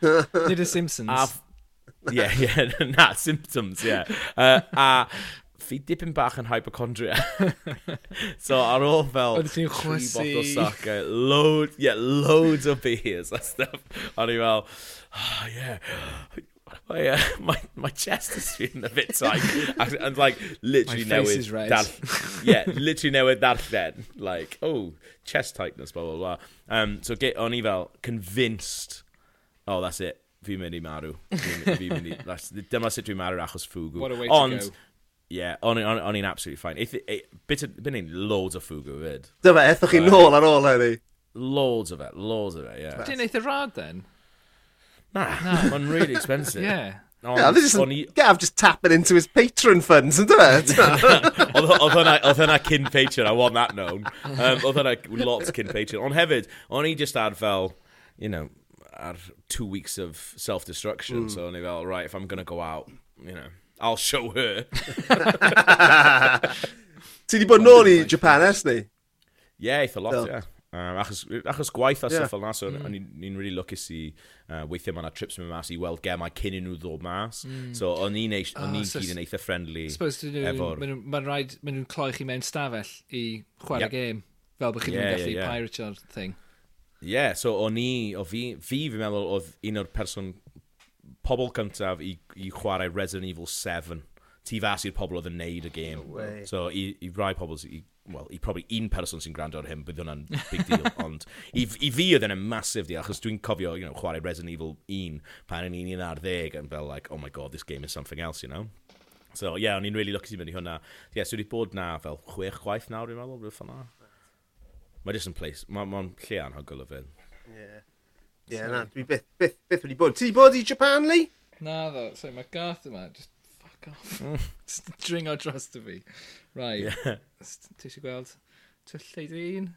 Nid y Simpsons. A, yeah, yeah, na, symptoms, yeah. Uh, a fi dipyn bach yn hypochondria. so ar ôl fel... Oedden ti'n chwysu. Tri bottle sake, load, yeah, loads of beers a stuff. O'n i fel, oh, yeah, my, uh, my, my chest is feeling a bit tight. and, and like, literally my face newydd... is red. yeah, literally newydd darllen. Like, oh, chest tightness, blah, blah, blah. Um, so get, o'n i fel, convinced, oh, that's it, fi'n mynd i marw. Fi'n fi mynd i, dyma sut dwi'n marw achos ffwgw. What a way to Ond, go yeah, o'n on i'n absolutely fine. Eith, e, bit i'n loads o ffwgw fyd. Dyma, ethwch chi nôl ar ôl hynny. Loads of it, loads of it, yeah. Dyn eith y rad then? Nah, nah. really expensive. yeah. No, yeah, this is he... Gav just tapping into his patron funds, ynddo fe? Oedd hwnna cyn patron, I want that known. Um, oedd hwnna lots cyn patron. Ond hefyd, o'n i just ad fel, you know, ar two weeks of self-destruction. Mm. So o'n i fel, right, if I'm going to go out, you know, I'll show her. Ti di bod nôl i Japan es ni? Ie, eitha lot, ie. Um, achos, achos gwaith a yeah. stuff fel na, so mm. ni'n really lwcus i uh, weithio mae yna trips mewn mas i weld gemau cyn i nhw ddod mas. Mm. So o'n i'n oh, ah, ni so gyd yn eitha friendly. Suppose efo'r... Mae'n ma rhaid, maen nhw'n cloi chi mewn stafell i chwarae yep. game, fel bod chi'n yeah, gallu yeah, yeah. pirateo'r thing. Ie, yeah, so o'n i, o fi, fi fi'n meddwl oedd un o'r person pobl cyntaf i, i chwarae Resident Evil 7. Ti fas i'r pobl oedd yn neud y gêm. No way. so i, i rai pobl, i, well, i probably un person sy'n gwrando ar hyn, bydd hwnna'n big deal. Ond i, i fi oedd yn massive deal, achos dwi'n cofio you know, chwarae Resident Evil 1 pan yn un ar 10, yn fel, like, oh my god, this game is something else, you know? So, yeah, o'n i'n really lwcus i fynd i hwnna. Yeah, so wedi bod na fel chwech gwaith nawr, dwi'n meddwl, rhywbeth yna. Mae just yn place, mae'n ma lle anhygol o fynd. Ie. Yeah. Ie, yeah, na, dwi byth, byth, byth wedi bod. Ti bod i Japan, Lee? Na ddo, so mae Garth yma, just fuck off. Mm. just dringo dros dy fi. Right. yeah. ti eisiau gweld twyll lleid un?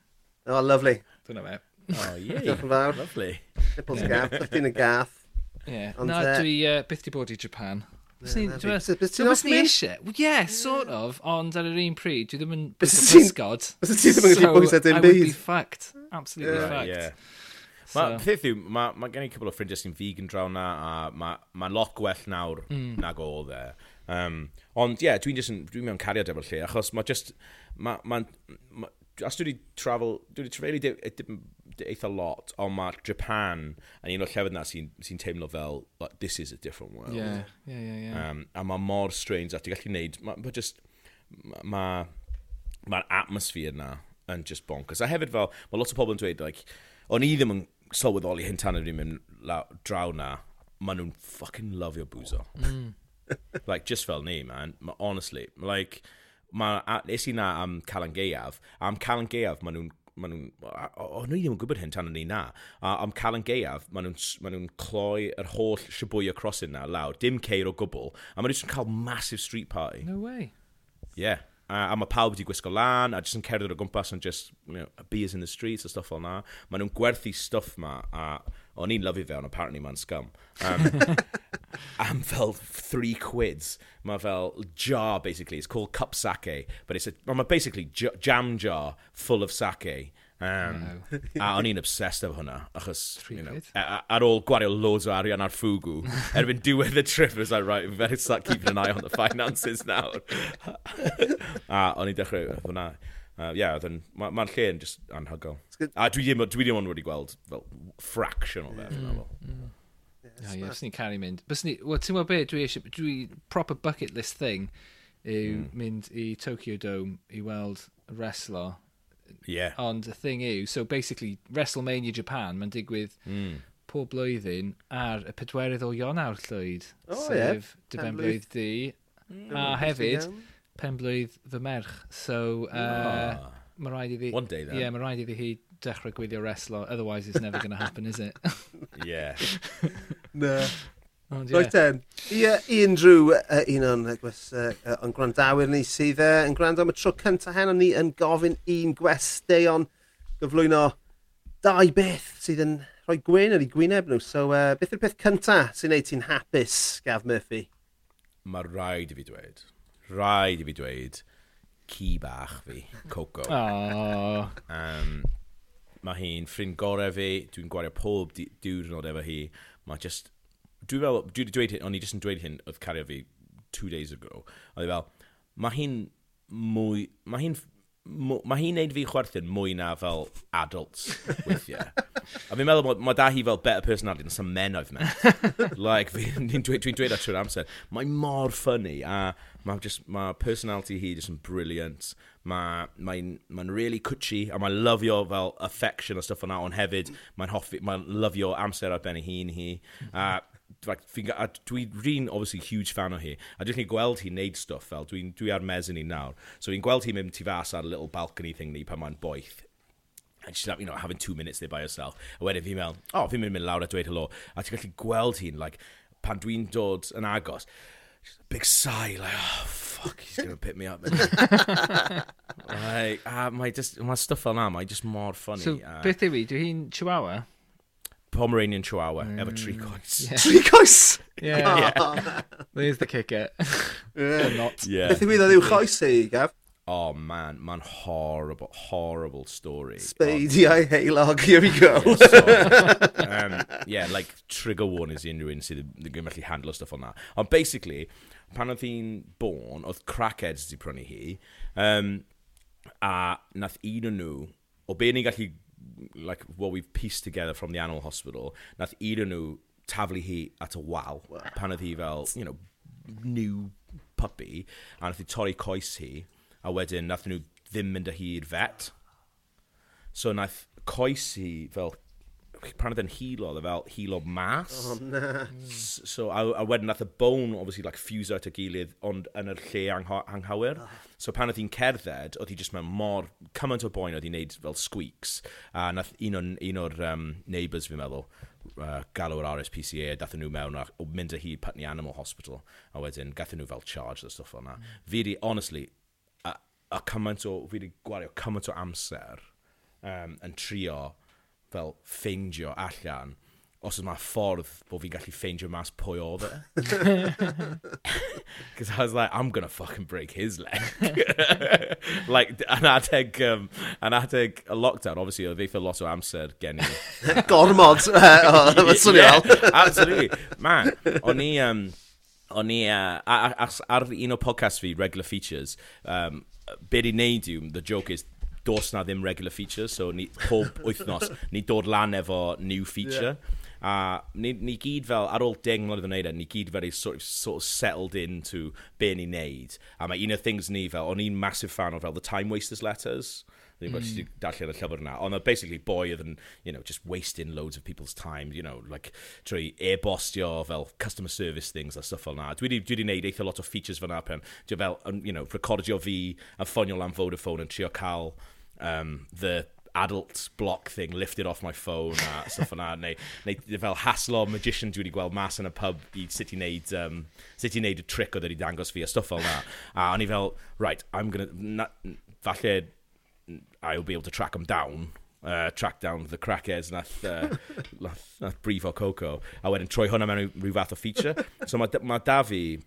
Oh, lovely. Dyna fe. Oh, ie. Diolch yn fawr. Lovely. Nipples gaff, ti'n y gath. Ie. Na, uh, dwi uh, byth di bod i Japan. Bys ti'n off ni eisiau? yeah, sort of, ond ar yr un pryd, dwi ddim yn bys y pysgod. Bys ti ddim yn gallu bwysau dim byd. I would be fucked. Absolutely yeah. fucked. Yeah. So. Ma, peth yw, mae ma gen i cwbl o ffrindiau sy'n vegan draw na, a mae'n ma lot gwell nawr mm. nag o dde. Um, ond ie, yeah, dwi'n just yn, dwi'n mewn cariad efo'r lle, achos mae just... Ma, ma, ma, as dwi wedi travel, dwi wedi trafelu di, di, di, eitha lot, ond mae Japan yn un o'r llefydd na sy'n sy teimlo fel, like, this is a different world. Yeah, yeah, yeah. yeah. Um, a mae mor strange a ti'n gallu neud, mae ma just, mae'r ma, ma atmosphere na yn just bonkers. A hefyd fel, mae lot o pobl yn dweud, like, o'n i ddim yn sylweddoli hyn tan ydym yn mynd draw na, maen nhw'n fucking lyfio bwzo. Mm. like, just fel ni, man. Ma, honestly, like, ma, a, nes i na am Calan Gaeaf, a am Calan Gaeaf maen nhw'n ma nhw'n, o'n nhw ddim yn gwybod hyn tan o'n i na, a am Calan Gaeaf, maen nhw'n ma nhw cloi yr holl sibwy o na lawr, dim ceir o gwbl, a maen nhw'n cael massive street party. No way. Yeah a, a mae pawb wedi gwisgo lan, a jyst yn cerdded o gwmpas yn just, you know, beers in the streets a stuff fel na. Maen nhw'n gwerthu stuff ma, a o'n i'n lyfu fe, ond apparently mae'n scum. Um, am fel three quids. Mae fel jar, basically. It's called cup sake, but it's a, well, basically jam jar full of sake. Um, a o'n i'n obsessed efo hwnna, achos Three you know, ar ôl gwario loads o arian ar ffwgw, erbyn diwedd y trip, I was like, right, better start keeping an eye on the finances now. a o'n i'n dechrau efo hwnna. Uh, yeah, then mae'r ma lle yn just anhygol. A dwi ddim, dwi ddim ond wedi gweld fel fraction o fe. Mm. Mm. Yeah, yeah, bys ni'n caru mynd. Bys ni, well, ti'n gweld beth, dwi eisiau, dwi, proper bucket list thing yw mm. mynd i Tokyo Dome i weld wrestler Yeah. Ond the thing yw, so basically, WrestleMania Japan, mae'n digwydd mm. pob blwyddyn ar y pedwerydd o Ionawr llwyd. O, oh, sef, yeah. Dybenblwydd di. Mm, a hefyd, penblwydd fy merch. So, uh, oh. mae rhaid iddi... One day, then. Yeah, mae rhaid iddi hi dechrau gwylio wrestler, otherwise it's never going to happen, is it? yeah. no. Oh, Roedd ten. I uh, unrhyw uh, un o'n uh, uh, gwrandawyr ni sydd uh, yn gwrando am y tro cyntaf hen, ni yn gofyn un gwesteion gyflwyno dau beth sydd yn rhoi gwyn ar ei gwyneb nhw. So, uh, beth yw'r peth cyntaf sy'n neud ti'n hapus, Gav Murphy? Mae rhaid i fi dweud. Rhaid i fi dweud ci bach fi, Coco. Oh. um, mae hi'n ffrind gorau fi, dwi'n gwario pob diwrnod efo hi. Mae just Dwi'n fel, dwi wedi dweud hyn, o'n i jyst yn dweud hyn oedd cario fi two days ago. Oedd e fel, mae hi'n mwy, mae hi'n mae hi'n neud fi chwerthin mwy na fel adults weithiau. a fi'n meddwl, mae da hi fel better personality na some men I've met. like, fi'n dweud, dwi dweud ar trwy'r amser. Mae mor ffynnu, a mae just, mae personality hi just yn brilliant. Mae'n mae, mae really cwtsi, a mae'n lyfio fel affection a stuff o'na, ond hefyd, mae'n hoffi, mae'n lyfio amser ar ben ei hun hi. A like, fi'n a dwi rin, obviously, huge fan o hi. A dwi'n gweld hi wneud stuff fel, dwi'n dwi ar mezzan nawr. So fi'n gweld hi mynd tu fas ar little balcony thing ni pan mae'n boeth. And she's like, you know, having two minutes there by herself. A wedyn fi'n meddwl, oh, fi'n mynd mynd lawr a dweud hello. A ti'n gallu gweld hi'n, like, pan dwi'n dod yn agos, big sigh, like, oh, fuck, he's going to pick me up. like, a mae, just, mae stuff fel na, mae just mor funny. So, uh, beth yw hi? Dwi hi'n Chihuahua? Pomeranian Chihuahua mm. efo tri mm. coes. Yeah. Tri coes? Yeah. Oh. yeah. There's the kicker. yeah. Or not. Yeah. Beth yw i'w choes i, Gav? Oh man, man, horrible, horrible story. Spadiau heilog, here we go. yeah, so, um, yeah, like trigger warnings i unrhyw un sydd yn gallu handlo stuff o'n na. Ond basically, pan oedd hi'n born, oedd crackheads wedi prynu hi, um, a nath un o nhw, o be ni'n gallu like what we've pieced together from the animal hospital, nath un nhw taflu hi at y wal, wow. pan oedd hi fel, you know, new puppy, a nath hi torri coes hi, a wedyn nath nhw ddim mynd â hi i'r vet. So nath coes hi fel pan oedd yn hilo, oedd e fel hilo mas. Oh, na. So, a, a wedyn nath y bone, obviously, like, fuse out y gilydd, ond yn yr lle angha, anghywir. Oh. So pan oedd hi'n cerdded, oedd hi just mewn mor, cymaint o boen oedd hi'n neud fel squeaks. A nath un o'r, un or, um, neighbours, fi'n meddwl, uh, galw yr RSPCA, dath nhw mewn a mynd â hi Putney Animal Hospital, a wedyn gath nhw fel charge a stuff o'na. Mm. Fi di, honestly, a, a cymaint o, fi di gwario cymaint o amser um, yn trio fel ffeindio allan os yma ffordd bod fi'n gallu ffeindio mas pwy oedd e. Because I was like, I'm gonna fucking break his leg. like, yn adeg, um, yn adeg y lockdown, obviously, oedd eitha lot o amser gen i. Gormod, eh, mae'n swnio fel. Absolutely. Man, o'n i, um, o'n i, uh, ar, ar un o podcast fi, Regular Features, um, be di neud yw, the joke is, dos na ddim regular features, so ni, pob wythnos ni dod lan efo new feature. Yeah. A ni, ni gyd fel, ar ôl deng mlynedd o wneud e, ni gyd very sort of, sort of settled into be ni'n neud. A mae un o'r things ni fel, o'n i'n massive fan o fel The Time Wasters Letters. Ddim mm. wedi hmm. darllen y llyfr yna. Ond uh, basically boi oedd yn, you know, just wasting loads of people's time, you know, like trwy e-bostio fel customer service things a stuff fel na. Dwi wedi, dwi wedi neud eitha lot o features fyna pen. Dwi fel, you know, recordio fi a ffonio lan Vodafone yn trio cael um, the adult block thing lifted off my phone a stuff yna, neu, neu fel haslo magician dwi wedi gweld mas yn y pub i sut i wneud, um, sut i wneud y trick oedd wedi dangos fi a stuff fel yna. A o'n i fel, right, I'm gonna, na, falle I'll be able to track them down uh, track down the crackheads nath, uh, nath, nath brifo Coco a wedyn troi hwnna mewn rhyw fath o feature. So mae, ma da fi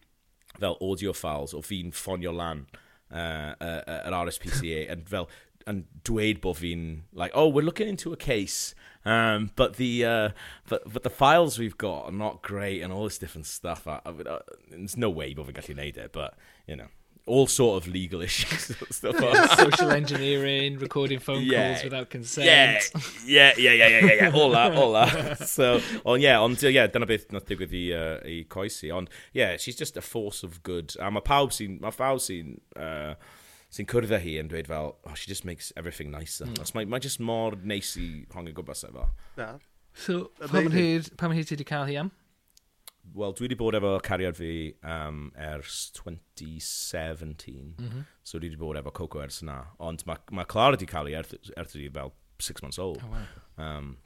fel audio files o fi'n ffonio lan uh, uh, uh yr RSPCA yn fel yn dweud bod fi'n like oh we're looking into a case. Um, but the uh, but, but the files we've got are not great and all this different stuff I, I, I, there's no way bod fi'n gallu neud it but you know all sort of legal issues. stuff Social engineering, recording phone yeah. calls without consent. Yeah, yeah, yeah, yeah, yeah, yeah, yeah. all that, all that. So, on, yeah, ond, yeah, dyna beth nath digwydd i, uh, i coesi. Ond, yeah, she's just a force of good. A mae pawb sy'n, mae pawb sy'n, uh, sy'n cwrdd â hi yn dweud fel, oh, she just makes everything nicer. Mm. Mae, ma just mor neis i hongi gwmpas efo. Na. So, pam yn hyd, pam yn hyd ti wedi cael hi am? Wel, dwi wedi bod efo cariad fi um, ers 2017, mm -hmm. so dwi wedi bod efo Coco ers yna. Ond mae ma Clara wedi cael ei erth, i fel 6 months old. Oh, wow. um,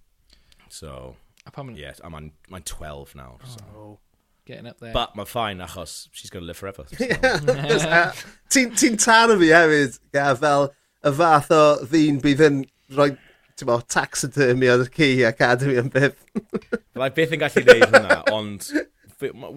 so, a pan... Yeah, a mae'n ma 12 nawr. Oh. So. Getting up there. But mae'n fine achos she's going to live forever. So. Uh, ti'n ti taro fi hefyd, yeah, fel y fath o ddyn bydd yn rhoi mo, taxidermy oedd y ci academy yn byth. Fyddai beth yn gallu dweud hwnna, ond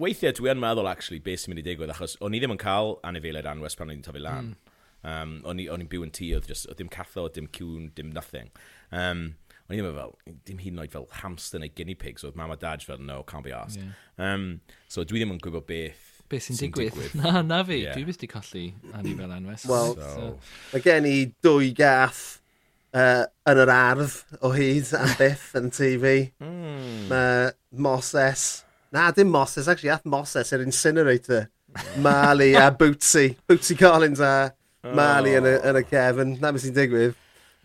weithiau dwi yn meddwl actually beth sy'n mynd i digwydd, achos o'n i ddim yn cael anifeiliaid anwes pan o'n i'n tyfu lan. Mm. Um, o'n i'n byw yn tŷ, oedd, just, oedd dim catho, dim cwn, dim nothing. Um, o'n i ddim fel, dim hyd yn oed fel hamster neu guinea pigs, oedd mam a dad fel, no, can't be asked. Yeah. Um, so dwi ddim yn gwybod beth beth sy'n digwydd. digwydd. Na, na fi, yeah. dwi wedi colli Annie fel anwes. Wel, so. mae gen i dwy gath uh, yn yr ardd o hyd am byth yn TV. Mm. Mae Moses... Na, dim Moses, actually, ath Moses yr er incinerator. Marley a Bootsy. Bootsy Collins a Marley yn oh. y, yn y cefn. Na beth sy'n digwydd.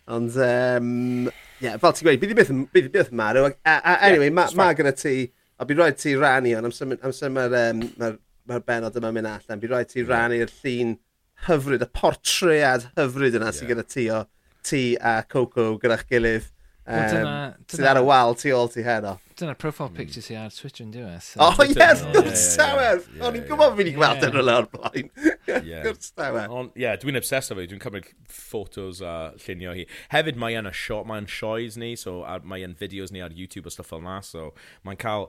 Ond, um, yeah, fel ti'n gweud, bydd i byth, bydd i byth marw. A, a, anyway, yeah, ma, ma gyda ti, a bydd rhaid ti rannu hwn, amser mae'r um, ma, ma benod yma mynd allan, bydd rhaid ti rannu'r llun hyfryd, y portread hyfryd yna yeah. sydd gyda ti o ti a Coco gyda'ch gilydd. Um, Sydd ar y wal tu ôl ti heno. Dyna profile hmm. picture sy'n ar Twitter yn diwedd. So oh, ie, wrth gwrs tawer! O'n i'n gwybod fi'n i gweld yn yna o'r blaen. Gwrs tawer. Ie, dwi'n obsessed o fe. Dwi'n cymryd ffotos a llunio hi. Hefyd, mae yn y shot, mae yn sioes ni, so mae yn fideos ni ar YouTube o stuff fel na, so mae'n cael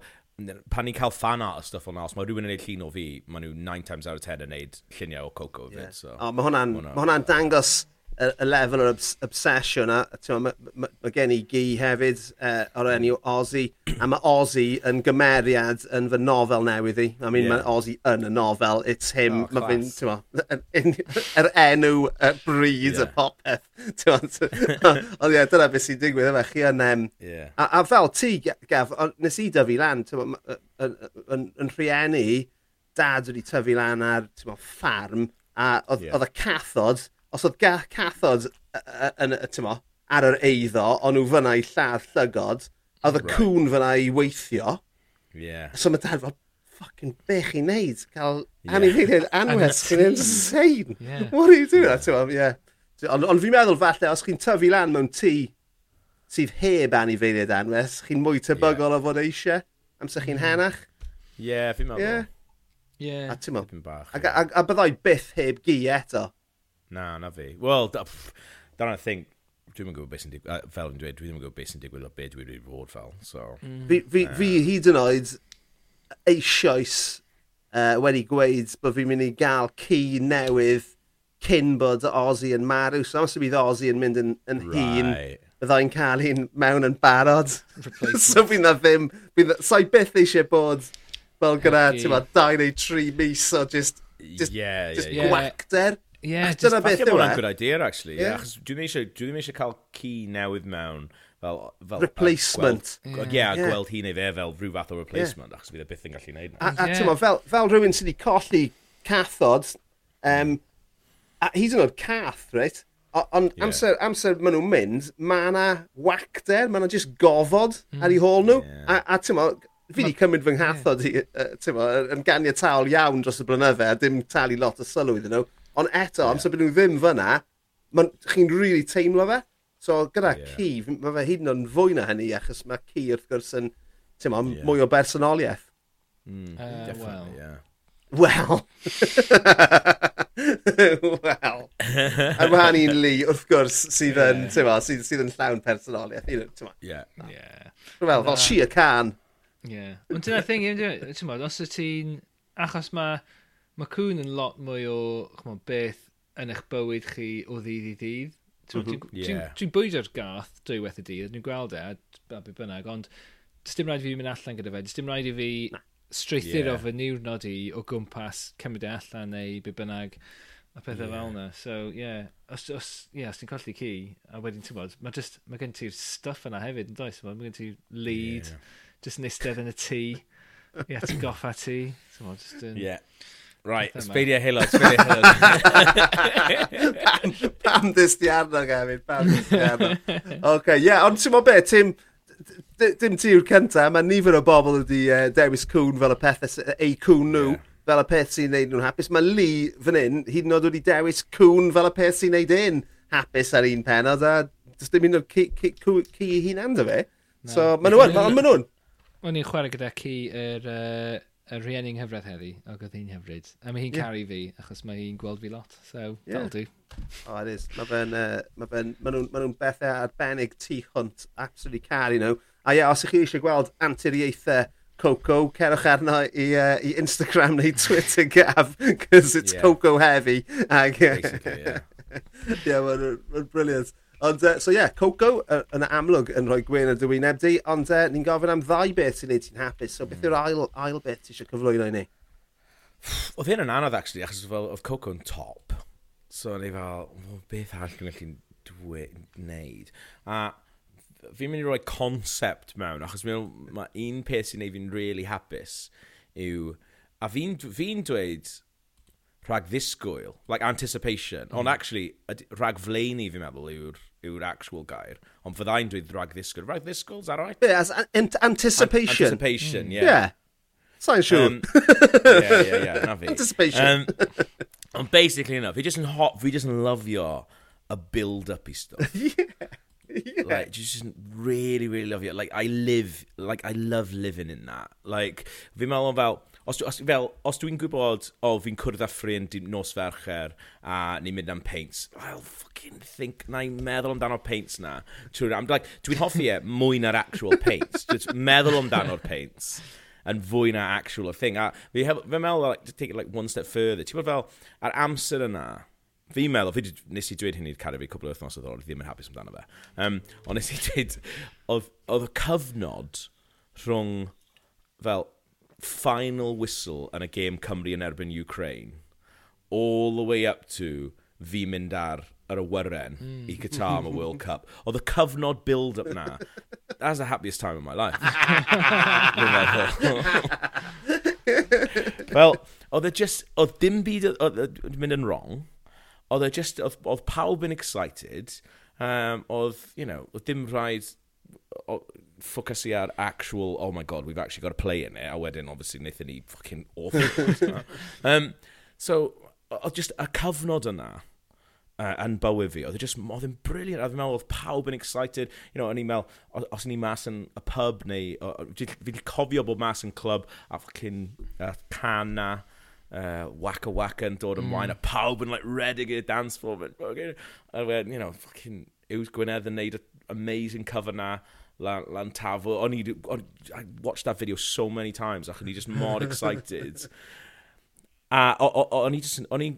pan ni'n cael fan art o stuff fel na, os mae rhywun yn gwneud llun o fi, mae nhw 9 times out of 10 yn gwneud lluniau o Coco yeah. fyd. So. O, mae hwnna'n hwnna, ma hwnna dangos y, y lefel o'r obs obsession a mae ma, ma gen i gi hefyd uh, o'r enw Ozzy a mae Ozzy yn gymeriad yn fy nofel newydd i. I mean, yeah. mae Ozzy yn y nofel, it's him, oh, mae fi'n, yr enw, y bryd, y popeth. Ond ie, dyna beth sy'n digwydd yma, chi yn... Um, yeah. a, a fel ti, Gaf, nes i dyfu lan, yn rhieni, dad wedi tyfu lan ar ffarm, a oedd yeah. y cathod, os oedd ga cathod yn y tymo, ar yr eiddo, ond nhw fyna i lladd llygod, oedd y right. cwn fyna i weithio. Yeah. So mae dad fel, fucking bech i wneud, cael yeah. anifeiliaid anwes, chi'n insane. Yeah. What are you doing? Yeah. yeah. Ond on fi'n meddwl falle, os chi'n tyfu lan mewn tŷ sydd heb anifeiliaid anwes, chi'n mwy tebygol yeah. o fod eisiau, amser chi'n mm. henach. Ie, yeah, fi'n meddwl. Yeah. Yeah. A ti'n meddwl. A, a, a byddai byth heb gi eto. Na, na fi. Wel, dyna'r thing, dwi'n yn gwybod beth sy'n digwydd, fel yn dweud, dwi ddim yn gwybod beth sy'n digwydd o beth dwi'n wedi bod fel, so... Mm. Fi, fi, fi hyd yn oed eisoes uh, wedi gweud bod fi'n mynd i gael ci newydd cyn bod Ozzy yn marw, so amser bydd Ozzy yn mynd yn, yn hun, right. byddai'n cael un mewn yn barod. so fi'n na ddim, fi'n so i byth eisiau bod fel gyda, ti'n ma, dau neu tri mis o just, just, yeah, just yeah, gwacter. Yeah. Yeah, dyna beth yw e. Mae'n good idea, actually. Yeah. Yeah, achos ddim eisiau dwi eisiau cael ci newydd mewn fel... fel replacement. Ie, gweld, yeah. yeah, gweld hi neu fe fel rhyw fath o replacement, yeah. achos bydd e byth yn gallu gwneud. A, a yeah. fel, fel rhywun sydd wedi colli cathod, um, a hyd yn oed cath, reit? Ond yeah. amser, amser maen nhw'n mynd, mae yna wacder, mae yna just gofod mm. ar ei hôl nhw. Yeah. A, a ti'n fi wedi cymryd fy nghathod yeah. i, uh, mo, yn ganiataol iawn dros y blynydde, a dim talu lot o sylw iddyn nhw. Ond eto, yeah. amser bod nhw ddim fyna, chi'n rili really teimlo fe. So gyda yeah. ci, mae fe hyd yn oed yn fwy na hynny, achos mae ci wrth gwrs yn ma, yeah. mwy o bersonoliaeth. Mm, uh, definitely, well. yeah. Wel. Wel. A mae ni'n li, wrth gwrs, sydd yn, yeah. tyma, sydd, sydd yn llawn personoliaeth. You know, tyma. Yeah. Yeah. Wel, fel si y can. Yeah. Ond dyna'r thing, ti'n tyma, os y ti'n... Achos mae mae cwn yn lot mwy o chmod, beth yn eich bywyd chi o ddydd i ddydd. Dwi'n mm -hmm. yeah. dwi, dwi gath dwywaith y dydd, dwi'n gweld e, a be bynnag, ond does dim rhaid i fi mynd allan gyda fe, does dim rhaid i fi streithur yeah. o fy niwrnod i o gwmpas cymryd e allan neu be bynnag a pethau yeah. fel yna. So, ie, yeah. os, os, yeah, os ti'n colli ci, a wedyn ti'n bod, mae ma gen ti'r stuff yna hefyd, yn does? Mae gen ti'r lead, yeah. just yn eistedd yn y tŷ, i ti'n goffa ti. ti'n bod, just yn... Yeah. Right, sbeidio hilo, sbeidio hilo. pam, pam dys di arno, Gavin, pam dys ddistiarno. Oce, okay, ie, yeah, ond ti'n mo be, Tim, dim ti yw'r cyntaf, mae nifer o bobl wedi uh, dewis cwn fel y pethau, e, eu cwn nhw. Yeah fel y peth sy'n neud nhw'n hapus. Mae Lee fan hyn hyd yn oed wedi dewis cwn fel y peth sy'n neud un hapus ar un penod a dys dim un o'r ci i hunan dy fe. No. So, maen nhw'n, maen nhw'n. O'n i'n chwarae gyda ci yr er, uh, y rhieni'n hyfryd heddi, ac oedd hi'n hyfryd. A mae hi'n yeah. caru fi, achos mae hi'n gweld fi lot, so yeah. that'll do. Oh, it is. Mae fe'n, uh, mae fe'n, maen nhw'n ma nhw bethau arbennig tu hwnt, absolutely caru nhw. A ie, yeah, os ych chi eisiau gweld anturiaethau Coco, cerwch arno i, uh, i Instagram neu Twitter gaf, cos it's yeah. Coco heavy. Ag, Basically, yeah. yeah, mae'n ma brilliant. Ond, uh, so ie, yeah, Coco uh, yn amlwg yn rhoi gwein y dywyneb di, ond uh, ni'n gofyn am ddau beth sy'n neud ti'n hapus, so beth hmm. yw'r ail, ail beth ti eisiau cyflwyno i ni? Oedd hyn yn anodd, actually, achos fel, oedd Coco yn top. So, ni fel, beth all yn gallu wneud? A fi'n mynd i roi concept mewn, achos mae un peth sy'n neud fi'n really hapus yw, a fi'n fi dweud rhag ddisgwyl, like anticipation, mm. ond hmm. actually, rhag fleini fi'n meddwl yw'r yw'r actual gair. Ond fyddai'n dweud rhag ddisgwyl. Rhag ddisgwyl, is that right? Yeah, as an anticipation. An anticipation, mm. yeah. Yeah. Sa'n siŵr. Um, yeah, yeah, yeah, na fi. Anticipation. Um, ond basically enough, fi just yn hot, fi just yn lyfio a build-up i stuff. yeah. Yeah. Like, just really, really love it. Like, I live, like, I love living in that. Like, fi'n meddwl fel, os, os, fel, os dwi'n gwybod, o, oh, fi'n cwrdd â ffrind nos fercher a ni'n mynd am paints, I'll fucking think, na i'n meddwl amdano'r paints na. Dwi'n like, dwi hoffi e mwy na'r actual paints. Just meddwl amdano'r paints yn fwy na actual thing. A fi, hef, fe meddwl, like, to take it like one step further, ti'n bod fel, ar amser yna, fi'n meddwl, fi nes i dweud hyn i'r fi cwbl o wythnos oedd o'r ddim yn hapus amdano fe. Um, ond nes i dweud, oedd y cyfnod rhwng fel final whistle yn y gêm Cymru yn erbyn Ukraine, all the way up to fi mynd ar yr awyren mm. i hmm. Qatar am y World Cup. Oedd y cyfnod build-up na. That's the happiest time of my life. Wel, oedd e just, oedd dim byd oedd e mynd yn wrong. Oedd e just, oedd, oedd pawb yn excited. Um, oedd, you know, oedd dim rhaid, ffocysu ar actual, oh my god, we've actually got a play in it, a wedyn, obviously, wnaethon ni fucking awful. um, so, oedd just y cyfnod yna, uh, yn bywyd fi, oedd e just, oedd e'n briliant, oedd fi'n meddwl, oedd pawb yn excited, you know, o'n i'n meddwl, os o'n i'n mas yn y pub, neu, fi'n cofio bod mas yn clwb, a fucking uh, can na, uh, waka waka yn dod ymlaen, mm. a pawb yn, like, ready i'r dance floor, okay, a wedyn, you know, fucking, Iws Gwynedd yn neud amazing cover na, lan, lan tafl. O'n i, on, I watched that video so many times, ac o'n i just more excited. a o'n i just, o'n i,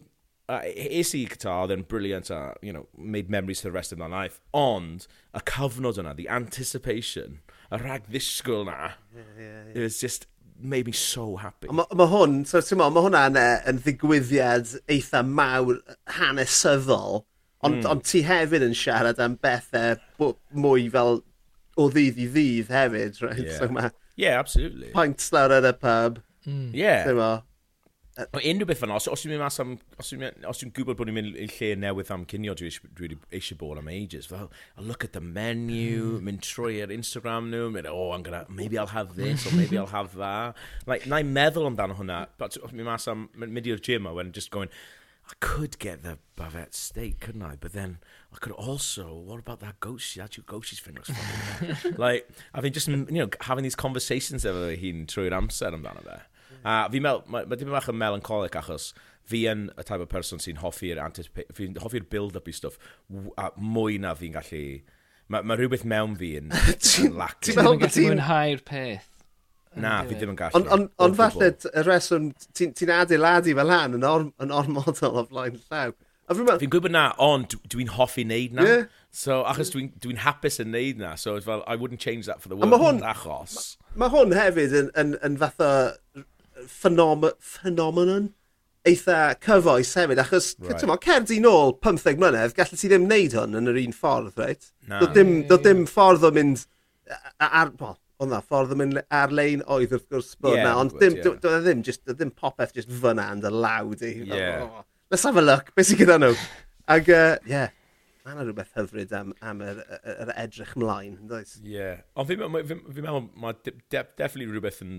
es i Qatar, then brilliant, a, you know, made memories for the rest of my life. Ond, y cyfnod yna, the anticipation, y rhag ddisgwyl na, yeah, yeah, yeah. it was just, made me so happy. Mae ma hwn, so ti'n mae hwnna'n e, yn ddigwyddiad eitha mawr hanesyddol, ond mm. on ti hefyd yn siarad am bethau mwy fel o ddydd i ddydd hefyd, right? Yeah. So ma... Yeah, absolutely. Pints lawr yn y pub. Mm. Yeah. Dyma. o. unrhyw beth fan'na, os, os dwi'n mynd mas am, os dwi'n gwybod bod ni'n mynd i lle newydd am cynio dwi eisiau bod am ages, fel, I look at the menu, mm. mynd trwy ar Instagram nhw, mynd, oh, I'm gonna, maybe I'll have this, or maybe I'll have that. Like, na i meddwl amdano hwnna, but os dwi'n mynd mas am, mynd i'r gym a when just going, I could get the Bavette steak, couldn't I? But then I could also, what about that goat? goshi? That's your she's fingers like, I've been just, you know, having these conversations efo hi'n trwy'r amser amdano fe. A fi mel, mae ma dim bach yn melancholic achos fi yn y type o person sy'n hoffi'r fi'n hoffi'r build-up i stuff a mwy na fi'n gallu... Mae ma rhywbeth mewn fi yn, yn lac. Ti'n meddwl bod ti'n... mwynhau'r peth? Na, fi ddim yn gallu. Ond on, on falle y reswm, ti'n ti adeiladu fel hyn yn, or, yn ormodol o flaen llaw. Fi'n gwybod na, ond dwi'n hoffi wneud na. Yeah. So, achos dwi'n dwi hapus yn wneud na, so fel, I wouldn't change that for the world, hwn, achos. Mae ma hwn hefyd yn, yn, yn fatha ffenomenon phenomenon eitha cyfoes hefyd, achos, right. ma, cerdi nôl 15 mlynedd, gallu ti ddim wneud hwn yn yr un ffordd, reit? Na. Doedd dim, do dim ffordd o mynd ar, ar, well, ond na ffordd o mynd ar-lein oedd wrth gwrs bod yeah, na, ond dim, yeah. doedd e ddim, just, ddim popeth just fyna and dy lawd i. Yeah. Oh, let's have a look, beth sy'n gyda nhw? Ac, uh, yeah, mae yna rhywbeth hyfryd am, am yr, yr, edrych mlaen, does? Ie, yeah. ond fi'n fi, fi, fi meddwl, mae definitely rhywbeth yn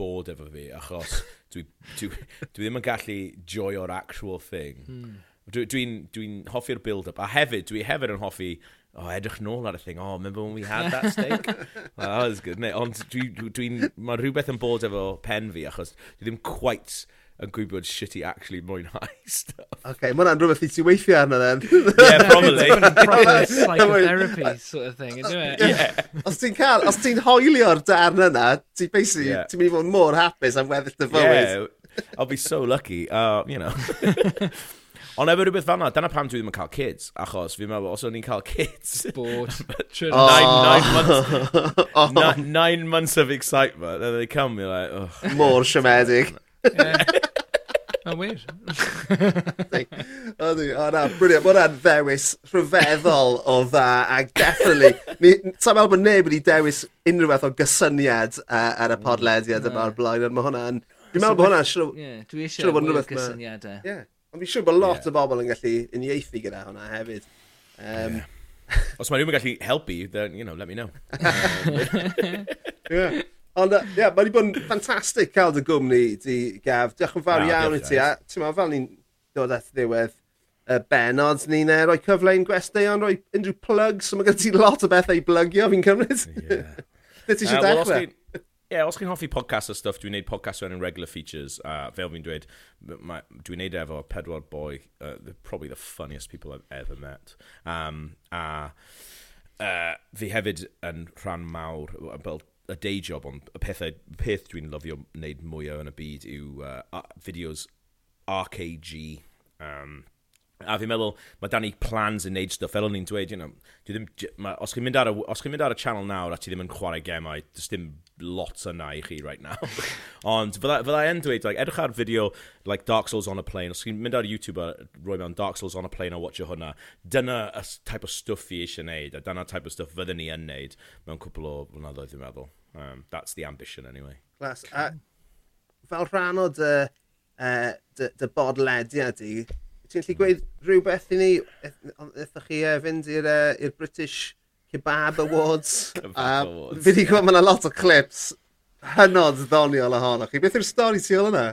bod efo fi, achos dwi, dwi, dwi ddim yn gallu joio'r actual thing. Hmm. Dwi'n dwi, dwi hoffi'r build-up, a hefyd, dwi hefyd yn hoffi oh, edrych nôl ar y thing, oh, remember when we had that steak? well, that was good, mate. Ond dwi'n, dwi, dwi, mae rhywbeth yn bod efo pen fi, achos dwi ddim quite yn gwybod shit i actually mwynhau stuff. OK, mae hwnna'n rhywbeth i ti weithio arno then. yeah, probably. probably psychotherapy sort of thing, isn't it? Yeah. Os ti'n cael, os ti'n hoelio'r darn yna, ti basically, yeah. ti'n mynd i fod mor hapus am weddill dy fywyd. Yeah, I'll be so lucky, uh, you know. Ond efo rhywbeth fan'na, dyna pam dwi ddim yn cael kids. Achos fi'n meddwl, os o'n i'n cael kids... Bored. nine, nine, oh. months, oh. nine, nine months of excitement. And they come, you're like, oh. Mor siomedig. Mae'n wir. Ydy, O na, briliant. Mae hwnna'n ddewis rhyfeddol o dda. A definitely, ta'n meddwl bod neb wedi dewis unrhyw beth o gysyniad uh, ar y podlediad yma o'r blaen. Ond mae hwnna'n... Dwi'n meddwl bod hwnna'n siŵr o fod yn rhywbeth... Ie, dwi eisiau mwy o gysyniadau. Ie. Ond fi'n siŵr bod lot yeah. o bobl yn gallu uniaethu gyda hwnna hefyd. Um, yeah. Os mae rhywun gallu helpu, then, you know, let me know. Um, yeah. Ond, ie, yeah, mae wedi bod yn ffantastig cael dy gwmni di gaf. Diolch yn fawr no, iawn i ti. A ti'n meddwl, fel ni'n dod at ddiwedd y benod, ni'n uh, rhoi cyfle i'n gwesteion, rhoi unrhyw plug, so mae gen ti lot o bethau i blygio, fi'n cymryd. Yeah. Dy ti eisiau uh, dechrau? Well, yeah, os chi'n hoffi podcast a stuff, dwi'n neud podcast o'n regular features, a uh, fel fi'n dweud, dwi'n neud e efo pedwar boi, uh, probably the funniest people I've ever met. Um, a uh, fi hefyd yn rhan mawr, fel y day job, ond y pethau, peth dwi'n lyfio wneud mwyaf yn y byd yw uh, videos RKG, um, A fi'n meddwl, mae dan Danny plans yn neud stuff, fel o'n i'n dweud, you know, dwi ddim, ma, os chi'n mynd, ar y, os chi'n mynd ar y channel nawr a ti ddim yn chwarae gemau, does dim lot yna i chi right now. Ond fydda e'n dweud, like, edrych ar fideo like Dark Souls on a Plane, os chi'n mynd ar YouTube a roi mewn Dark Souls on a Plane a watcha hwnna, dyna y type o stuff fi eisiau neud, a dyna type o stuff fydden ni yn neud mewn cwpl o flynyddoedd, dwi'n meddwl. Um, that's the ambition, anyway. Glas, a fel rhan o dy, uh, dy, dy bodlediad i, ti'n gallu gweud rhywbeth i ni? Ydych chi uh, fynd i'r uh, British Kebab Awards. Kebab Awards. Fi wedi gweld mae'n lot o clips hynod ddoniol ohonoch chi. Beth yw'r stori ti ôl yna?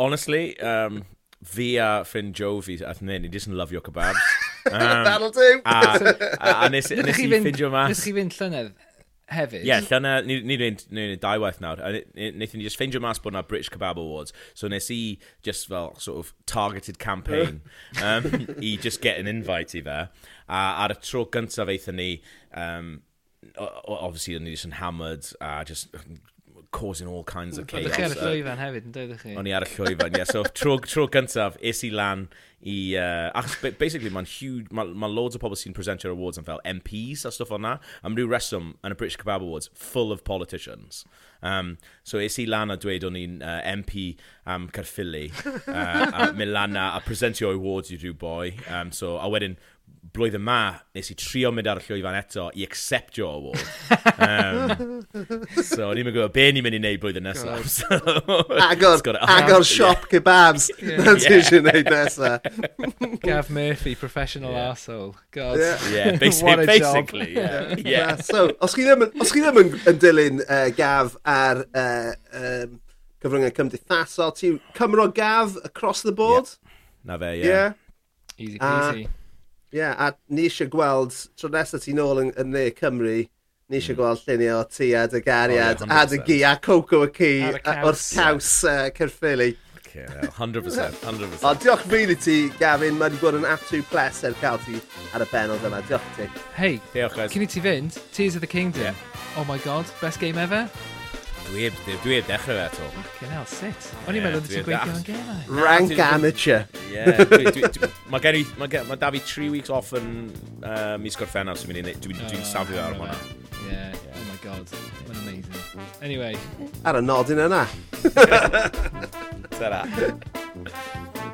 Honestly, um, fi a Finn Jovi at ni, ni just yn lyfio kebabs. Um, That'll do! A, a, a nes, nes i ffindio mas... Nes i fynd llynedd hefyd. Ie, yeah, lle na, ni wneud dau waith nawr. Wnaethon ni just ffeindio mas bod na British Kebab Awards. So nes i just fel sort of targeted campaign um, i just get an invite i fe. A ar y tro gyntaf eithon ni, um, obviously, o'n ni just yn hammered a just causing all kinds of chaos. Oeddech chi ar y llwyfan hefyd, yn doeddech chi? O'n i ar y llwyfan, ie. Yeah. So, tro, tro gyntaf, is i lan i... Uh, achos basically mae'n huge... Mae ma loads o pobl sy'n presentio'r awards yn fel MPs a stuff o'na. Am ryw reswm yn y British Kebab Awards, full of politicians. Um, so es i lan a dweud o'n i'n uh, MP am um, Carffili. Uh, a Milana a presentio awards i rhyw boi. Um, so, a wedyn blwyddyn ma, nes i trio mynd ar y llwyfan eto i acceptio award. um, so, ni'n mynd gwybod be ni'n mynd i wneud blwyddyn nesaf. So, agor, agor siop yeah. kebabs. Yeah. Na ti eisiau wneud nesaf. Gav Murphy, professional yeah. arsehole. God. Yeah, yeah basically. basically yeah. Yeah. Yeah. So, os chi ddim, os chi ddim yn, yn dilyn uh, Gav ar uh, um, cyfryngau cymdeithasol, ti'n Cymro gaf across the board? Yeah. Na fe, yeah. yeah. Easy ah. peasy. Uh, yeah, a ni eisiau gweld, tro nesaf ti'n ôl yn, yn Ne Cymru, ni eisiau gweld llunio o ti a dy gariad, oh, yeah, a dy gi, a coco y ci, o'r caws uh, cyrffili. Okay, well, 100%, 100%. o, diolch fili ti, Gavin, mae wedi bod yn absolute pleser cael ti ar y benod yma, diolch ti. Hei, cyn i ti fynd, Tears of the Kingdom. Yeah. Oh my god, best game ever? Dwi heb, dwi heb dechrau fe eto. Fucking hell, sit. O'n i'n meddwl bod ti'n gweithio yn gemau. Rank amateur. Ie. Mae gen i, mae da fi 3 weeks off yn uh, mis gorffennol sy'n mynd i wneud. Oh, dwi'n dwi safio ar hwnna. Ie. Oh my god. Mae'n amazing. Anyway. Ar y nodyn yna. Ta-ra.